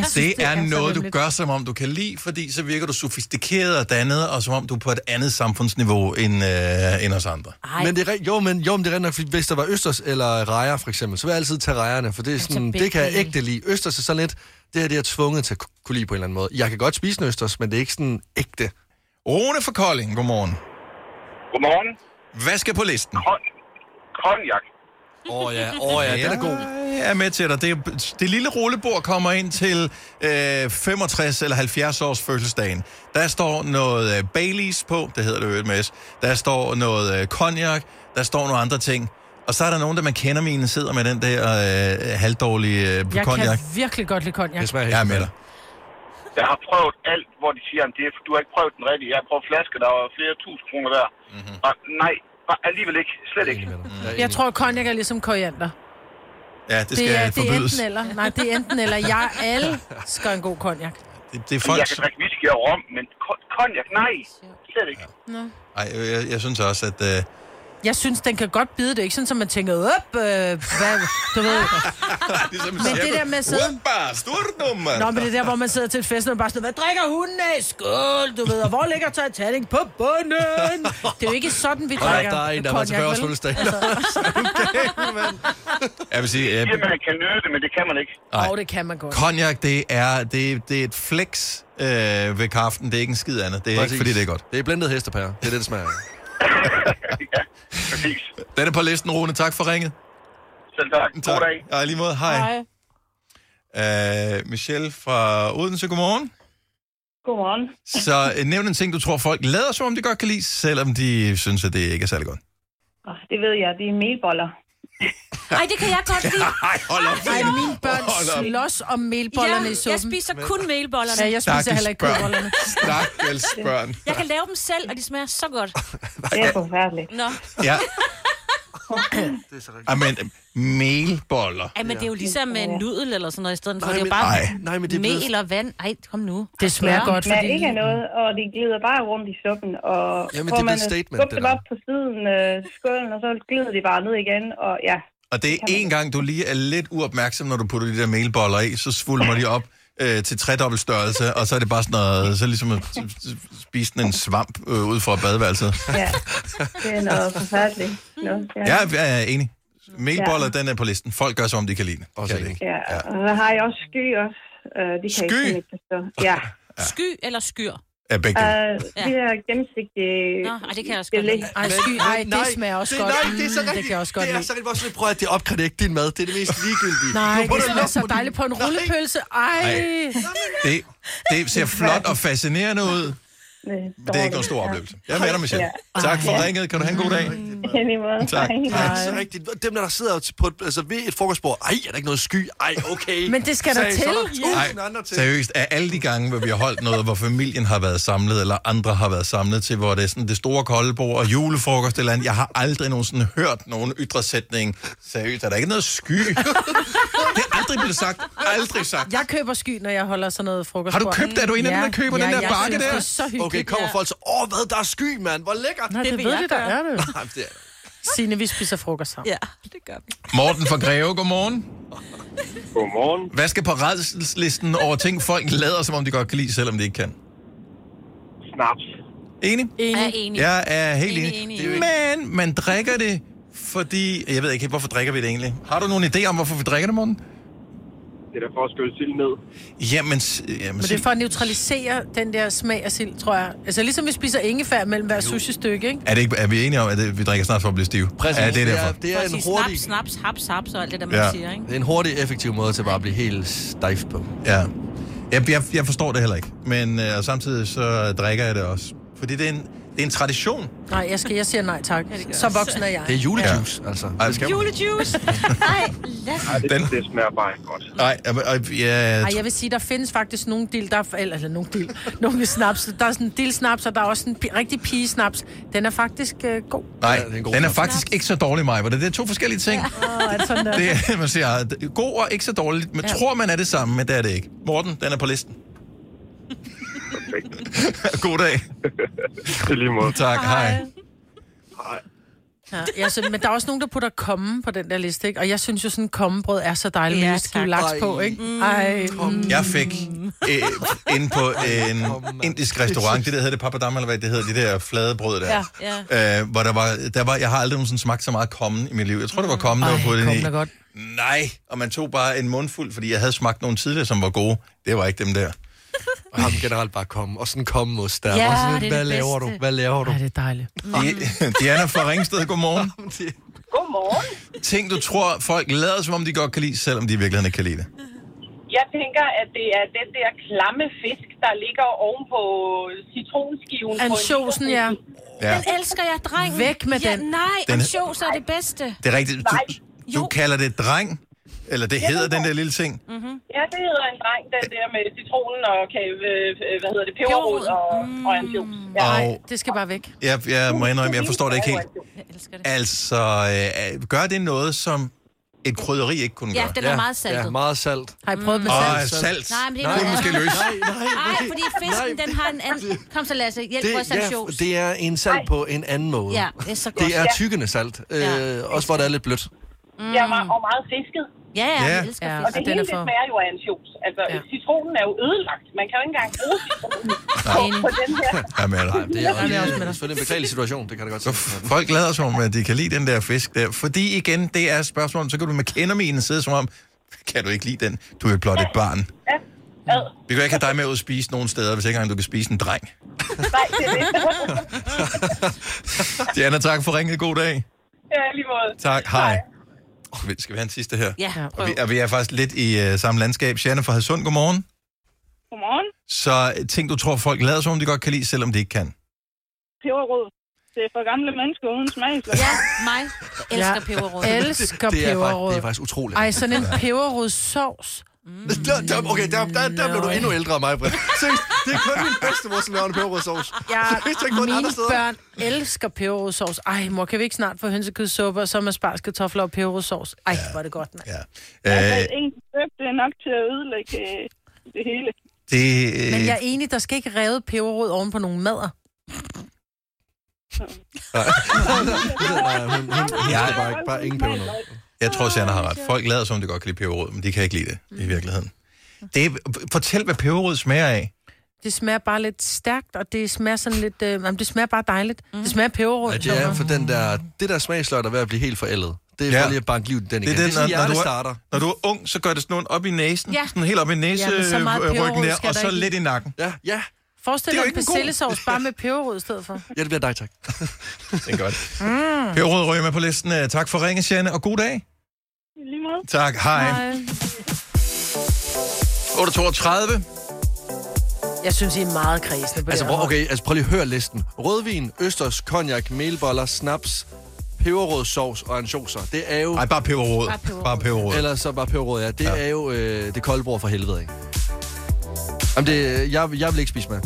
[SPEAKER 3] synes,
[SPEAKER 1] Det er
[SPEAKER 3] så
[SPEAKER 1] noget, du gør, som om du kan lide, fordi så virker du sofistikeret og dannet, og som om du er på et andet samfundsniveau end, øh, end os andre.
[SPEAKER 4] Ej,
[SPEAKER 2] Men det er, jo, men, jo, men det er rent nok, fordi hvis der var østers eller rejer, for eksempel, så vil jeg altid tage rejerne, for det, er sådan, det kan jeg ægte lide. Østers er sådan lidt, det er det, jeg er tvunget til at ku- kunne lide på en eller anden måde. Jeg kan godt spise en østers, men det er ikke sådan ægte.
[SPEAKER 1] Rune fra Kolding, godmorgen.
[SPEAKER 10] Godmorgen.
[SPEAKER 1] Hvad skal på listen?
[SPEAKER 10] Konjak.
[SPEAKER 2] Åh oh, ja, åh oh, ja, den er god.
[SPEAKER 1] Jeg er med til dig. Det, det lille rullebord kommer ind til øh, 65 eller 70 års fødselsdagen. Der står noget øh, Baileys på, det hedder det jo med S. Der står noget øh, cognac, der står nogle andre ting. Og så er der nogen, der man kender mine, sidder med den der øh, halvdårlige øh,
[SPEAKER 3] Jeg
[SPEAKER 1] cognac.
[SPEAKER 3] kan virkelig godt lide cognac.
[SPEAKER 2] Det smager helt
[SPEAKER 1] Jeg er med dig.
[SPEAKER 10] Jeg har prøvet alt, hvor de siger, at det er, du har ikke prøvet den rigtige. Jeg har prøvet flasker, der var flere tusind kroner der.
[SPEAKER 1] Mhm.
[SPEAKER 10] Mm-hmm. Og nej, bare alligevel ikke. Slet ikke.
[SPEAKER 3] Jeg tror, cognac er ligesom koriander.
[SPEAKER 1] Ja, det skal
[SPEAKER 3] det er, det er
[SPEAKER 1] forbydes.
[SPEAKER 3] enten eller. Nej, det er enten eller. Jeg elsker en god cognac.
[SPEAKER 1] Det, det er
[SPEAKER 10] Jeg
[SPEAKER 1] folk...
[SPEAKER 10] kan drikke whisky og rom, men ko- cognac, nej. Slet ikke.
[SPEAKER 3] Nå.
[SPEAKER 1] Ej, jeg, jeg synes også, at... Øh,
[SPEAKER 3] Jeg synes, den kan godt bide det. Ikke sådan, som man tænker, op, øh, hvad, du ved.
[SPEAKER 1] ligesom
[SPEAKER 3] Men det der med at sidde...
[SPEAKER 1] Stort
[SPEAKER 3] Nå, men det der, hvor man sidder til et fest, og man bare sådan, hvad drikker hunden af? Skål, du ved. Og hvor ligger Titanic? På bunden. Det er jo ikke sådan, vi
[SPEAKER 2] Nej,
[SPEAKER 3] drikker
[SPEAKER 2] der er en, der var til
[SPEAKER 3] cognac,
[SPEAKER 2] 40 års
[SPEAKER 3] vel?
[SPEAKER 2] fødselsdag.
[SPEAKER 1] Jeg vil sige,
[SPEAKER 10] Det
[SPEAKER 1] øh,
[SPEAKER 10] man kan nyde det, men det kan man ikke.
[SPEAKER 1] Nej.
[SPEAKER 3] Åh, det kan man godt.
[SPEAKER 1] cognac, det er, det, det er et flex øh, ved kaften. Det er ikke en skid andet. Det er
[SPEAKER 2] Præcis.
[SPEAKER 1] ikke, fordi det er godt.
[SPEAKER 2] Det er blendet hestepære. Det er det, det smager.
[SPEAKER 10] Præcis.
[SPEAKER 1] Den er på listen, Rune. Tak for ringet.
[SPEAKER 10] Selv tak. God
[SPEAKER 1] Tak.
[SPEAKER 10] dag.
[SPEAKER 1] Ja, lige måde. Hej. Hej. Uh, Michelle fra Odense, godmorgen.
[SPEAKER 11] Godmorgen.
[SPEAKER 1] Så uh, nævn en ting, du tror, folk lader som om de godt kan lide, selvom de synes, at det ikke er særlig godt.
[SPEAKER 11] Det ved jeg, det er melboller.
[SPEAKER 4] Nej, det kan jeg godt lide.
[SPEAKER 1] Ej, hold op.
[SPEAKER 3] Ej, mine børn slås om melbollerne
[SPEAKER 4] Ja,
[SPEAKER 3] i suppen.
[SPEAKER 4] jeg spiser kun melbollerne.
[SPEAKER 3] Ja, jeg spiser heller ikke kødbollerne.
[SPEAKER 1] Stakkels børn.
[SPEAKER 4] Jeg kan lave dem selv, og de smager så godt.
[SPEAKER 11] Det er forfærdeligt.
[SPEAKER 4] Nå.
[SPEAKER 1] Ja. Ej, men melboller.
[SPEAKER 4] Ej, men det er jo ligesom med en nudel eller sådan noget i stedet for.
[SPEAKER 2] Nej,
[SPEAKER 4] det er jo
[SPEAKER 2] men-
[SPEAKER 4] bare
[SPEAKER 1] Ej.
[SPEAKER 2] Nej, men det er blevet-
[SPEAKER 4] mel og vand. Ej, kom nu.
[SPEAKER 3] Det smager godt,
[SPEAKER 11] er
[SPEAKER 3] fordi...
[SPEAKER 11] ikke af noget, og de glider bare rundt i suppen. Og
[SPEAKER 2] Jamen,
[SPEAKER 11] får
[SPEAKER 2] det er
[SPEAKER 11] man
[SPEAKER 2] blevet statement,
[SPEAKER 11] skubber
[SPEAKER 2] det
[SPEAKER 11] dem
[SPEAKER 2] der.
[SPEAKER 11] op på siden øh, skålen, og så glider de bare ned igen. Og ja,
[SPEAKER 1] Og det er en gang, du lige er lidt uopmærksom, når du putter de der melboller i, så svulmer de op øh, til tredobbelt størrelse, og så er det bare sådan noget, så ligesom at spise sådan en svamp øh, ud fra badeværelset.
[SPEAKER 11] ja, det er noget forfærdeligt. No, ja.
[SPEAKER 1] Ja, jeg er enig. Melboller, den er på listen. Folk gør, som om de kan lide det.
[SPEAKER 2] Også
[SPEAKER 1] Kan de
[SPEAKER 2] enig.
[SPEAKER 1] ikke?
[SPEAKER 11] ja. Og så har jeg også sky også. Uh, de kan
[SPEAKER 1] Sky?
[SPEAKER 11] ikke forstå. Ja,
[SPEAKER 4] Sky eller skyr?
[SPEAKER 1] Ja, begge.
[SPEAKER 11] uh,
[SPEAKER 1] dele.
[SPEAKER 11] de der gennemsigtige...
[SPEAKER 4] Nå, ej, det kan jeg også godt lide.
[SPEAKER 3] Ej, sky, ej, det smager også
[SPEAKER 2] det,
[SPEAKER 3] godt.
[SPEAKER 2] Nej, det er så
[SPEAKER 3] Mm,
[SPEAKER 2] rigtigt.
[SPEAKER 3] det kan jeg også godt
[SPEAKER 2] Det er så rigtigt. Sådan, prøv at det opgraderer ikke din mad. Det er det mest ligegyldige.
[SPEAKER 3] Nej,
[SPEAKER 2] Du
[SPEAKER 3] det smager så dejligt på en
[SPEAKER 2] Nej.
[SPEAKER 3] rullepølse. Ej.
[SPEAKER 1] Det, det ser flot og fascinerende ud,
[SPEAKER 11] Det er,
[SPEAKER 1] men det er ikke nogen stor oplevelse. Jeg er med dig, Michelle.
[SPEAKER 11] Ja.
[SPEAKER 1] Tak for ringet. Kan du have en god dag?
[SPEAKER 11] Lige måde.
[SPEAKER 1] Tak.
[SPEAKER 11] Hej.
[SPEAKER 2] Ja, så rigtigt. Dem, der sidder på et, altså ved et frokostbord. Ej, er der ikke noget sky? Ej, okay.
[SPEAKER 3] Men det skal der til.
[SPEAKER 2] Så er der
[SPEAKER 1] Nej,
[SPEAKER 2] tusind andre til.
[SPEAKER 1] seriøst, af alle de gange, hvor vi har holdt noget, hvor familien har været samlet, eller andre har været samlet til, hvor det er sådan det store koldebord og julefrokost eller andet, jeg har aldrig nogensinde hørt nogen ytresætning. Seriøst, er der ikke noget sky? det er aldrig blevet sagt. Aldrig sagt.
[SPEAKER 3] Jeg køber sky, når jeg holder sådan noget frokost.
[SPEAKER 1] Har du købt- er du en af dem, der køber den der bakke der?
[SPEAKER 3] Det er så hyggeligt.
[SPEAKER 2] Okay, kommer folk så, åh, hvad, der er sky, mand. Hvor lækkert.
[SPEAKER 3] Nej, det,
[SPEAKER 4] Det
[SPEAKER 3] det ved
[SPEAKER 4] jeg
[SPEAKER 3] det, der er det.
[SPEAKER 2] Nej, det er
[SPEAKER 3] Signe, vi spiser frokost sammen.
[SPEAKER 4] Ja, det gør vi.
[SPEAKER 1] Morten fra Greve, godmorgen.
[SPEAKER 10] Godmorgen.
[SPEAKER 1] Hvad skal på redselslisten over ting, folk lader, som om de godt kan lide, selvom de ikke kan?
[SPEAKER 10] Snaps.
[SPEAKER 1] Enig?
[SPEAKER 4] Jeg er
[SPEAKER 3] Enig.
[SPEAKER 4] enig.
[SPEAKER 1] Jeg er helt
[SPEAKER 4] Enig,
[SPEAKER 1] enig.
[SPEAKER 4] enig.
[SPEAKER 1] Men man drikker det, fordi... Jeg ved ikke, hvorfor drikker vi det egentlig? Har du nogen idé om, hvorfor vi drikker det, Morten?
[SPEAKER 10] Det er for at skylle sild ned.
[SPEAKER 1] Jamen, jamen
[SPEAKER 3] Men det er for at neutralisere den der smag af sild, tror jeg. Altså ligesom vi spiser ingefær mellem hver sushi-stykke, ikke?
[SPEAKER 1] er, det ikke, er vi enige om, at det, vi drikker snart for at blive stive?
[SPEAKER 2] Præcis.
[SPEAKER 1] Ja, det er
[SPEAKER 2] det
[SPEAKER 1] derfor.
[SPEAKER 2] er, det er en hurtig...
[SPEAKER 4] Snaps, snaps, haps, haps og alt det der, man
[SPEAKER 1] Ja.
[SPEAKER 4] siger, ikke?
[SPEAKER 2] Det er en hurtig, effektiv måde til bare at blive helt stejf på.
[SPEAKER 1] Ja. Jeg, jeg, jeg forstår det heller ikke. Men øh, samtidig så drikker jeg det også. Fordi det er en, det er en tradition.
[SPEAKER 3] Nej, jeg, skal, jeg siger nej tak. Så voksen er jeg.
[SPEAKER 2] Det er julejuice, ja. altså.
[SPEAKER 1] Ej,
[SPEAKER 2] Det skal
[SPEAKER 4] Julejuice! Ej, lad
[SPEAKER 10] Ej, det,
[SPEAKER 1] Den-
[SPEAKER 10] det smager bare ikke godt.
[SPEAKER 1] Nej, jeg, jeg, jeg,
[SPEAKER 3] Ej, jeg vil sige, der findes faktisk nogle dild, der er, eller, eller nogle dild, nogle snaps. Der er sådan en dild-snaps, og der er også en rigtig pige-snaps. Den er faktisk øh, god.
[SPEAKER 1] nej,
[SPEAKER 2] Ja, det er god
[SPEAKER 1] den er
[SPEAKER 2] snaps.
[SPEAKER 1] faktisk ikke så dårlig, mig. Det er to forskellige ting.
[SPEAKER 3] Åh, er det sådan der?
[SPEAKER 1] Det er, man siger, god og ikke så dårligt. Man
[SPEAKER 3] Ja.
[SPEAKER 1] tror, man er det samme, men det er det ikke. Morten, den er på listen. God dag.
[SPEAKER 10] I lige måde.
[SPEAKER 1] Tak, hej.
[SPEAKER 10] Hej.
[SPEAKER 3] Ja, jeg synes, men der er også nogen, der putter komme på den der liste, ikke? Og jeg synes jo, sådan kommebrød er så dejligt,
[SPEAKER 4] Ja,
[SPEAKER 3] med skive laks
[SPEAKER 2] Ej.
[SPEAKER 3] på, ikke? Ej, mm.
[SPEAKER 1] Jeg fik øh, inde på en indisk restaurant, det der hedder det papadam, eller hvad det hedder, de der flade brød der.
[SPEAKER 4] Ja, ja.
[SPEAKER 1] Øh, hvor der var, der var, jeg har aldrig nogensinde smagt så meget kommen i mit liv. Jeg tror, det var kommen, der var på den i.
[SPEAKER 3] godt.
[SPEAKER 1] Nej, og man tog bare en mundfuld, fordi jeg havde smagt nogle tidligere, som var gode. Det var ikke dem der.
[SPEAKER 2] Og ham generelt bare komme. Og sådan komme mod der.
[SPEAKER 4] Ja,
[SPEAKER 2] og sådan,
[SPEAKER 4] det er
[SPEAKER 2] hvad
[SPEAKER 4] det
[SPEAKER 2] laver
[SPEAKER 4] bedste.
[SPEAKER 2] du? Hvad laver du?
[SPEAKER 3] Ej, det er dejligt.
[SPEAKER 1] Di- Diana fra Ringsted, godmorgen.
[SPEAKER 11] Godmorgen.
[SPEAKER 1] Ting, du tror, folk lader, som om de godt kan lide, selvom de i virkeligheden ikke kan lide det.
[SPEAKER 12] Jeg tænker, at det er den der klamme fisk, der ligger oven på citronskiven.
[SPEAKER 3] Ansjosen, ja.
[SPEAKER 1] Ja.
[SPEAKER 4] Den elsker jeg, dreng.
[SPEAKER 3] Væk med
[SPEAKER 4] ja,
[SPEAKER 3] den.
[SPEAKER 4] Nej,
[SPEAKER 1] Den-
[SPEAKER 4] ansjos er det bedste.
[SPEAKER 1] Det er rigtigt. Du, du kalder det dreng, eller det hedder den der lille ting.
[SPEAKER 12] Mm-hmm. Ja, det hedder en dreng, den der med citronen og, kan, øh, hvad hedder det, peberrod og, mm. og ansjos. Ja.
[SPEAKER 1] Og
[SPEAKER 3] Det skal bare væk.
[SPEAKER 1] jeg, jeg må indrømme, jeg forstår det ikke helt. Altså, øh, gør det noget, som et krydderi ikke kunne
[SPEAKER 4] Ja,
[SPEAKER 1] gøre?
[SPEAKER 4] den er meget saltet.
[SPEAKER 2] Ja, meget salt.
[SPEAKER 3] Har I prøvet med
[SPEAKER 1] Åh,
[SPEAKER 3] salt?
[SPEAKER 1] salt.
[SPEAKER 4] Nej, men det er
[SPEAKER 1] Nej, måske
[SPEAKER 4] andet.
[SPEAKER 1] løse.
[SPEAKER 4] Nej, fordi fisken, den har en anden... Kom så, Lasse, hjælp
[SPEAKER 2] Det,
[SPEAKER 4] vores
[SPEAKER 2] ja, det er en salt på en anden måde.
[SPEAKER 4] Ja, det er så godt.
[SPEAKER 2] Det er tykkende salt. Øh, også hvor det er lidt blødt.
[SPEAKER 12] Mm. Ja, og meget fisket.
[SPEAKER 4] Ja, ja,
[SPEAKER 2] Ja.
[SPEAKER 4] jeg elsker
[SPEAKER 3] Ja,
[SPEAKER 4] fisk.
[SPEAKER 12] Og det hele
[SPEAKER 3] er
[SPEAKER 12] det
[SPEAKER 3] for-
[SPEAKER 12] smager jo af ansjos. Altså, ja. citronen er jo ødelagt. Man kan jo ikke engang bruge citronen på, på den her.
[SPEAKER 1] Ja, men,
[SPEAKER 2] Nej, det er,
[SPEAKER 3] det er også med
[SPEAKER 2] er selvfølgelig en beklagelig situation, det kan det godt
[SPEAKER 1] så
[SPEAKER 2] sige.
[SPEAKER 1] folk lader som om, at de kan lide den der fisk der. Fordi igen, det er spørgsmålet, så kan du med kenderminen sidde som om, kan du ikke lide den? Du er blot et barn.
[SPEAKER 12] Ja. Ad.
[SPEAKER 1] Vi kan ikke have dig med ud at spise nogen steder, hvis ikke engang du kan spise en dreng.
[SPEAKER 12] Nej, det er det.
[SPEAKER 1] Diana, tak for ringet. God dag.
[SPEAKER 12] ja, lige måde.
[SPEAKER 1] Tak. Hej. Skal vi have en sidste her?
[SPEAKER 4] Ja,
[SPEAKER 1] Og vi, og vi er faktisk lidt i uh, samme landskab. Shanna fra Hadsund, godmorgen.
[SPEAKER 11] Godmorgen.
[SPEAKER 1] Så øh, ting, du tror, folk lader som om, de godt kan lide, selvom de ikke kan.
[SPEAKER 11] Peberrod. Det er for gamle mennesker uden smag.
[SPEAKER 4] Ja, mig elsker
[SPEAKER 3] Jeg
[SPEAKER 4] peberrod.
[SPEAKER 3] elsker
[SPEAKER 2] Det er, faktisk,
[SPEAKER 3] peberrod.
[SPEAKER 2] det er faktisk utroligt.
[SPEAKER 3] Ej, sådan en peberrodssovs.
[SPEAKER 2] Der, der, okay, der, der, der blev du endnu ældre end mig, Britt. Seriøst, det er kun min bedstemor, som laver en peberrodssovs.
[SPEAKER 3] Ja,
[SPEAKER 2] Seriøst, jeg går andre
[SPEAKER 3] mine
[SPEAKER 2] steder.
[SPEAKER 3] børn elsker peberrodssovs. Ej, mor, kan vi ikke snart få hønsekødssuppe, og så med spars, kartofler og peberrodssovs? Ej, hvor er det godt, mand.
[SPEAKER 1] Ja.
[SPEAKER 11] Altså,
[SPEAKER 1] Øh,
[SPEAKER 11] en søb, det er nok til at ødelægge øh, det hele.
[SPEAKER 1] det, øh,
[SPEAKER 3] Men jeg er enig, der skal ikke revet peberrod oven på nogle madder.
[SPEAKER 2] Nej, hun, hun, hun
[SPEAKER 1] Ja.
[SPEAKER 2] skal bare, ikke- bare ingen peber.
[SPEAKER 1] Jeg tror, Shanna har ret. Folk lader som om, de godt kan lide peberrod, men de kan ikke lide det i virkeligheden. Det er, fortæl, hvad peberrod smager af.
[SPEAKER 3] Det smager bare lidt stærkt, og det smager sådan lidt... Øh, jamen, det smager bare dejligt. Mm. Det smager peberrod.
[SPEAKER 2] Ja, det er for den der, det der smagsløg, der er ved at blive helt forældet. Det er
[SPEAKER 1] Ja.
[SPEAKER 2] for lige at banke livet den igen.
[SPEAKER 1] Det er
[SPEAKER 2] Det
[SPEAKER 1] den,
[SPEAKER 2] er
[SPEAKER 1] når,
[SPEAKER 2] sådan,
[SPEAKER 1] når, du
[SPEAKER 2] hjertestarter.
[SPEAKER 1] er, når du er ung, så gør det sådan noget op i næsen.
[SPEAKER 3] Ja.
[SPEAKER 1] Sådan helt op i næseryggen
[SPEAKER 3] peberrod
[SPEAKER 1] der, og så lidt i nakken.
[SPEAKER 2] Ja, ja.
[SPEAKER 3] Forestil
[SPEAKER 1] Det er
[SPEAKER 3] dig en persillesovs bare med peberrod i stedet for.
[SPEAKER 2] Ja, det bliver dig, tak.
[SPEAKER 1] Det er godt. Mm. Peberrod ryger med på listen. Tak for ringen, Shanna, og god dag.
[SPEAKER 11] Lige måde.
[SPEAKER 1] Tak, hej.
[SPEAKER 3] Hej.
[SPEAKER 1] 8.32.
[SPEAKER 3] Jeg synes, I er meget kredsende på
[SPEAKER 2] Altså,
[SPEAKER 3] det
[SPEAKER 2] prøv,
[SPEAKER 3] her.
[SPEAKER 2] okay, altså prøv lige at høre listen. Rødvin, østers, cognac, melboller, snaps, peberrodssovs og ansjoser. Det er jo...
[SPEAKER 1] Nej, bare peberrod.
[SPEAKER 4] Bare peberrod.
[SPEAKER 1] Bare peberrod.
[SPEAKER 2] Eller så bare peberrod, ja. Det
[SPEAKER 1] Ja.
[SPEAKER 2] ja. er jo øh, det kolde bord for helvede, ikke? Jamen, det, jeg, jeg vil ikke spise med.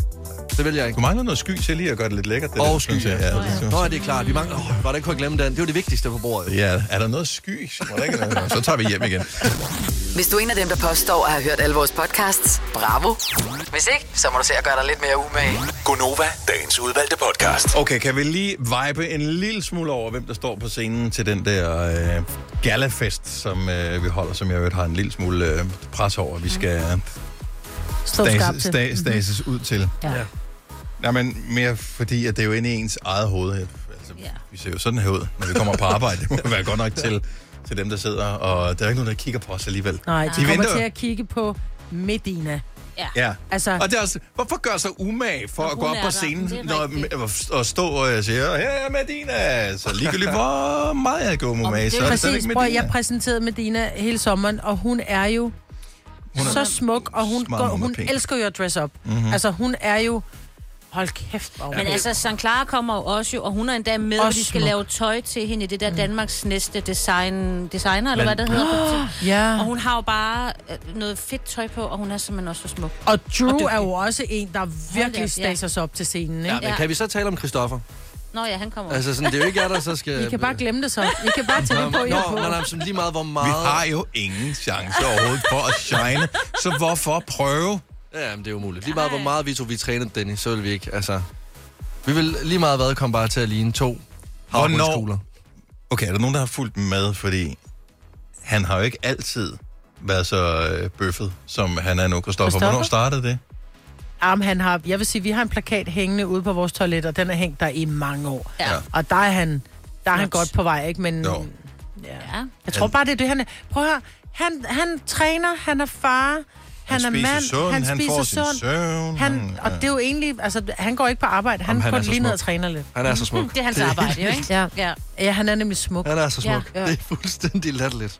[SPEAKER 2] Det vil jeg ikke.
[SPEAKER 1] Du mangler noget sky til lige at gøre det lidt lækkert. Det
[SPEAKER 2] Og
[SPEAKER 1] der,
[SPEAKER 2] sky, ja.
[SPEAKER 1] Ja,
[SPEAKER 2] Nå, det er klart. Vi mangler... Åh, var der ikke kunne glemme den. Det var det vigtigste på bordet.
[SPEAKER 1] Ja, er der noget sky? Var der ikke noget? Så tager vi hjem igen.
[SPEAKER 5] Hvis du er en af dem, der påstår at have hørt alle vores podcasts, bravo. Hvis ikke, så må du se at gøre dig lidt mere umage.
[SPEAKER 6] Gonova, dagens udvalgte podcast.
[SPEAKER 1] Okay, kan vi lige vibe en lille smule over, hvem der står på scenen til den der øh, galafest, som øh, vi holder, som jeg øvrigt har en lille smule øh, pres over, vi skal
[SPEAKER 3] Stå skarpt
[SPEAKER 1] stas,
[SPEAKER 3] til.
[SPEAKER 1] sta, stases ud til.
[SPEAKER 3] Ja.
[SPEAKER 1] Nej, men mere fordi, at det er jo inde i ens eget hoved. Altså,
[SPEAKER 4] Ja.
[SPEAKER 1] Vi ser jo sådan her ud, når vi kommer på arbejde. Det må være godt nok til, til dem, der sidder, og der er ikke nogen, der kigger på os alligevel.
[SPEAKER 3] Nej, de,
[SPEAKER 1] De
[SPEAKER 3] kommer
[SPEAKER 1] venter
[SPEAKER 3] til at kigge på Medina.
[SPEAKER 1] Ja.
[SPEAKER 3] Altså,
[SPEAKER 1] Og det er også, hvorfor gør sig umage for at gå op på scenen, når, og, stå og sige, her er Medina. Så ligegyldigt, hvor meget jeg går umage,
[SPEAKER 3] det
[SPEAKER 1] så
[SPEAKER 3] er
[SPEAKER 1] det
[SPEAKER 3] præcis, prøv,
[SPEAKER 1] Medina.
[SPEAKER 3] jeg præsenterede Medina hele sommeren, og hun er jo
[SPEAKER 1] Hun er
[SPEAKER 3] så smuk, og hun,
[SPEAKER 1] smart,
[SPEAKER 3] går,
[SPEAKER 1] hun er
[SPEAKER 3] elsker jo at dress up.
[SPEAKER 1] Mhm.
[SPEAKER 3] Mm-hmm. Altså, hun er jo... Hold kæft, hvor
[SPEAKER 4] Men altså, St. Clara kommer jo også jo, og hun er endda med,
[SPEAKER 3] Og
[SPEAKER 4] og de skal
[SPEAKER 3] smuk.
[SPEAKER 4] lave tøj til hende i det der Danmarks næste design, designer, eller hvad det hedder.
[SPEAKER 3] Ja.
[SPEAKER 4] Og hun har jo bare øh, noget fedt tøj på, og hun er simpelthen også så smuk.
[SPEAKER 3] Og Drew
[SPEAKER 4] dygtig.
[SPEAKER 3] er jo også en, der virkelig staser sig op til scenen, ikke?
[SPEAKER 2] Ja, men kan vi så tale om Christoffer?
[SPEAKER 4] Nå ja, han kommer
[SPEAKER 2] Altså, sådan, det er jo ikke jer, der så skal...
[SPEAKER 3] I kan bare glemme det så. I kan bare tænke på, at jeg er
[SPEAKER 2] Nå,
[SPEAKER 3] på.
[SPEAKER 2] nå, nej, sådan lige meget, hvor
[SPEAKER 1] Vi
[SPEAKER 2] meget...
[SPEAKER 1] har jo ingen chance overhovedet for at shine, så hvorfor prøve?
[SPEAKER 2] Ja, men det er umuligt. Lige meget, hvor meget vi to vi trænede, Dennis, så vil vi ikke, altså... Vi vil lige meget hvad komme bare til at ligne to havregrynskugler.
[SPEAKER 1] Okay, er der nogen, der har fulgt med, fordi han har jo ikke altid været så øh, bøffet, som han er nu. Christoffer? Hvornår startede det?
[SPEAKER 3] Jamen, han har, jeg vil sige, vi har en plakat hængende ude på vores toilet, og den er hængt der i mange år.
[SPEAKER 4] Ja.
[SPEAKER 3] Og der er han, der er han godt på vej, ikke? Men
[SPEAKER 1] Jo.
[SPEAKER 3] ja.
[SPEAKER 4] Ja.
[SPEAKER 3] jeg tror bare, det er det, han er. Prøv at høre, han, han træner, han er far, han,
[SPEAKER 1] Han
[SPEAKER 3] er
[SPEAKER 1] spiser
[SPEAKER 3] mand,
[SPEAKER 1] sundt,
[SPEAKER 3] han
[SPEAKER 1] han
[SPEAKER 3] spiser
[SPEAKER 1] får sin
[SPEAKER 3] sundt.
[SPEAKER 1] søvn,
[SPEAKER 3] Han,
[SPEAKER 1] han-
[SPEAKER 3] og det er jo egentlig, altså, han går ikke på arbejde, han,
[SPEAKER 2] Jamen, han
[SPEAKER 3] går
[SPEAKER 2] er så
[SPEAKER 3] lige ned og træner lidt.
[SPEAKER 2] Han er så smuk.
[SPEAKER 4] Det er hans arbejde, jo, ikke?
[SPEAKER 3] Ja.
[SPEAKER 4] Ja.
[SPEAKER 3] ja, han er nemlig smuk.
[SPEAKER 2] Han er så smuk.
[SPEAKER 3] Ja.
[SPEAKER 2] Det er fuldstændig latterligt.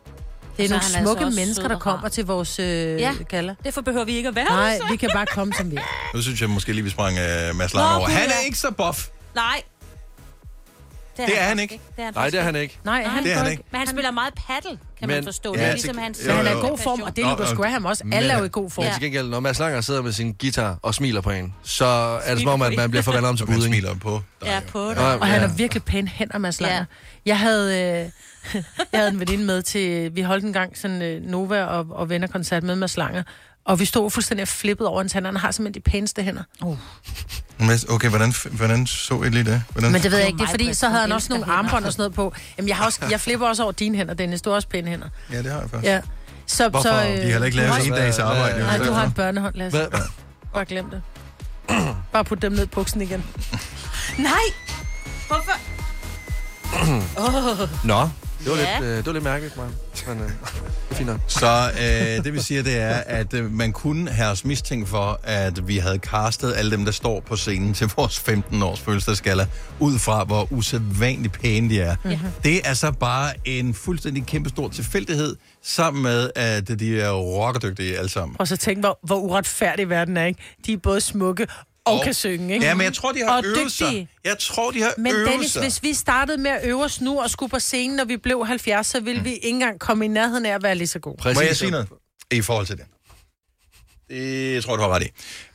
[SPEAKER 3] Det er
[SPEAKER 4] så
[SPEAKER 3] nogle
[SPEAKER 4] han altså
[SPEAKER 3] smukke
[SPEAKER 4] også
[SPEAKER 3] mennesker, der kommer til vores øh,
[SPEAKER 4] Ja.
[SPEAKER 3] gala.
[SPEAKER 4] Derfor behøver vi ikke at være
[SPEAKER 3] Nej,
[SPEAKER 4] her.
[SPEAKER 3] vi kan bare komme, som vi er.
[SPEAKER 1] Nu synes jeg måske lige, vi sprang uh, Mads Lang
[SPEAKER 4] Nå,
[SPEAKER 1] over. Han er ikke så buff.
[SPEAKER 4] Nej.
[SPEAKER 1] Det er han
[SPEAKER 4] faktisk
[SPEAKER 1] ikke.
[SPEAKER 4] Det er han
[SPEAKER 2] Nej, det er han ikke.
[SPEAKER 3] Nej, han,
[SPEAKER 1] Det er han
[SPEAKER 3] ikke.
[SPEAKER 4] Men han spiller meget paddle, kan man
[SPEAKER 2] Men-
[SPEAKER 4] forstå.
[SPEAKER 2] Ja,
[SPEAKER 4] det er ligesom hans...
[SPEAKER 2] jo,
[SPEAKER 3] Men han er
[SPEAKER 2] jo.
[SPEAKER 3] i god form, og det er Lucas Graham også. Alle er jo i god form.
[SPEAKER 2] Men til gengæld, når Mads Langer sidder med sin guitar og smiler på en, så er det som om, at man bliver forvandlet om til
[SPEAKER 1] man
[SPEAKER 2] ikke?
[SPEAKER 1] smiler på dig.
[SPEAKER 4] Ja, på det.
[SPEAKER 2] Ja,
[SPEAKER 3] Og han har virkelig pæne hænder, Mads Langer.
[SPEAKER 4] Ja.
[SPEAKER 3] Jeg havde, øh, jeg havde en veninde med til, vi holdt en gang sådan øh, Nova og, og venner-koncert med Mads Langer, og vi stod fuldstændig flippet over hans hænder. Han har simpelthen de pæneste hænder. Uh.
[SPEAKER 1] Okay, hvordan, hvordan så I lige det? Hvordan?
[SPEAKER 3] Men det ved jeg ikke, det er fordi, så havde han også nogle armbånd og sådan noget på. Jamen, jeg, har også, jeg flipper også over dine hænder, Dennis. Du har også pæne hænder.
[SPEAKER 1] Ja, det har jeg faktisk.
[SPEAKER 3] Ja. Så,
[SPEAKER 2] Hvorfor?
[SPEAKER 3] så,
[SPEAKER 2] De
[SPEAKER 3] øh,
[SPEAKER 1] De har heller ikke lavet
[SPEAKER 3] du har-
[SPEAKER 1] en dags arbejde.
[SPEAKER 3] Nej, du har en børnehånd, Lasse.
[SPEAKER 2] Hvad?
[SPEAKER 3] Bare glem det. Bare put dem ned i buksen igen.
[SPEAKER 4] Nej! Hvorfor?
[SPEAKER 2] Nå, det var,
[SPEAKER 4] Ja.
[SPEAKER 2] lidt, øh, det var lidt mærkeligt, man. Men øh, fint nok.
[SPEAKER 1] Så øh, det vi siger, det er, at øh, man kunne have os mistænkt for, at vi havde castet alle dem, der står på scenen til vores 15-års fødselsdagsgala, ud fra, hvor usædvanligt pæne de er.
[SPEAKER 4] Ja.
[SPEAKER 1] Det er så bare en fuldstændig kæmpestor tilfældighed, sammen med, at de er rockerdygtige alle sammen.
[SPEAKER 3] Og så tænk, hvor, hvor uretfærdig verden er, ikke? De er både smukke og,
[SPEAKER 1] Og-
[SPEAKER 3] kan synge, ikke?
[SPEAKER 1] Ja, men jeg tror, de har
[SPEAKER 3] og
[SPEAKER 1] øvet sig.
[SPEAKER 3] dygtige.
[SPEAKER 1] Jeg tror, de har
[SPEAKER 3] Men
[SPEAKER 1] øvet
[SPEAKER 3] Dennis,
[SPEAKER 1] sig.
[SPEAKER 3] hvis vi startede med at øve os nu og skulle på scenen, når vi blev 70, så ville vi ikke engang komme i nærheden af at være lige så gode.
[SPEAKER 2] Præcis.
[SPEAKER 1] Må jeg sige noget i forhold til det? Det tror jeg, du har ret i.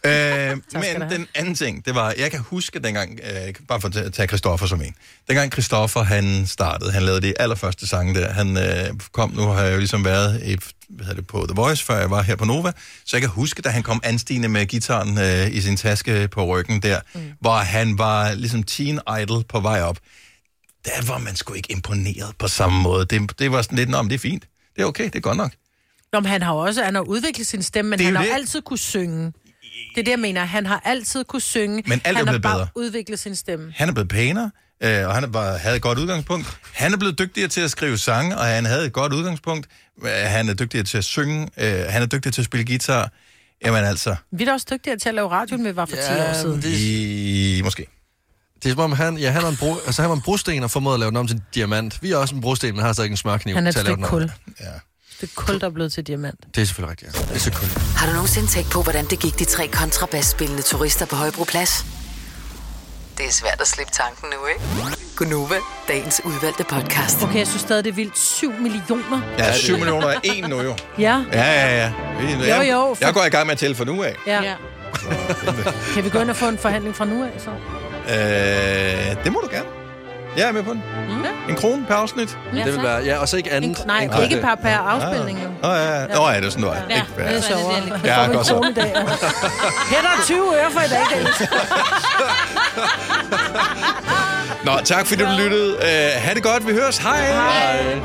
[SPEAKER 1] Øh, men den anden ting, det var, jeg kan huske dengang, øh, bare for at tage Christoffer som en. Dengang Christoffer, han startede, han lavede de allerførste sange der, han øh, kom, nu har jeg jo ligesom været i, hvad hedder det, på The Voice, før jeg var her på Nova, så jeg kan huske, da han kom anstigende med gitaren øh, i sin taske på ryggen der, mm. hvor han var ligesom teen idol på vej op. Der var man sgu ikke imponeret på samme måde. Det, det var sådan lidt, om det er fint. Det er okay, det er godt nok.
[SPEAKER 3] Nå, men han har også han har udviklet sin stemme, men
[SPEAKER 1] Det er
[SPEAKER 3] han har
[SPEAKER 1] det.
[SPEAKER 3] altid kunne synge. Det er det, jeg mener. Han har altid kunne synge.
[SPEAKER 1] Men alt er
[SPEAKER 3] han har
[SPEAKER 1] blevet
[SPEAKER 3] bare
[SPEAKER 1] bedre.
[SPEAKER 3] udviklet sin stemme.
[SPEAKER 1] Han er blevet pænere, øh, og han er bare, havde et godt udgangspunkt. Han er blevet dygtigere til at skrive sange, og han havde et godt udgangspunkt. Øh, Han er dygtigere til at synge, øh, han er dygtigere til at spille guitar. Jamen altså,
[SPEAKER 3] Vi er da også dygtigere til at lave radio, end vi var for 10 år siden.
[SPEAKER 2] det,
[SPEAKER 1] i, måske.
[SPEAKER 2] det er som om, han, ja, han, er en bro, altså, han var en brosten og formåede at lave den om til en diamant. Vi er også en brosten, men har stadig en smørkniv
[SPEAKER 3] Han er et
[SPEAKER 2] til at lave den om.
[SPEAKER 3] kul.
[SPEAKER 1] Ja.
[SPEAKER 3] Det er kul, der er blevet til diamant.
[SPEAKER 2] Det er selvfølgelig rigtigt, ja. Det er så kul.
[SPEAKER 5] Har du nogensinde tænkt på, hvordan det gik de tre kontrabasspillende turister på Højbroplads? Det er svært at slippe tanken nu, ikke? Gunova, dagens udvalgte podcast.
[SPEAKER 3] Okay, jeg synes stadig, det er vildt. 7 millioner.
[SPEAKER 1] Ja, 7 millioner er en nu jo.
[SPEAKER 3] Ja.
[SPEAKER 1] Ja, ja, ja.
[SPEAKER 3] Jo, jo, for-
[SPEAKER 1] Jeg går i gang med at tælle for nu af.
[SPEAKER 3] ja.
[SPEAKER 4] Ja.
[SPEAKER 3] Kan vi gå ind og få en forhandling fra nu af, så?
[SPEAKER 1] Øh, det må du gerne. Jeg er med på den.
[SPEAKER 3] Mm.
[SPEAKER 1] En krone per afsnit.
[SPEAKER 4] Ja,
[SPEAKER 2] Det vil være, ja, og så ikke andet.
[SPEAKER 3] En, nej,
[SPEAKER 2] end-
[SPEAKER 3] ikke per, per afspilning.
[SPEAKER 1] Åh, ja, ja. Nå, ja, det er sådan, du er.
[SPEAKER 4] Ja.
[SPEAKER 1] Ikke
[SPEAKER 3] Det er sjovere. Jeg
[SPEAKER 1] Ja, godt
[SPEAKER 3] en
[SPEAKER 1] så.
[SPEAKER 3] krone i dag. Her der er 20 øre for i dag, Dennis.
[SPEAKER 1] Nå, tak fordi du lyttede. Uh, ha' det godt. Vi høres. Hej. Hej.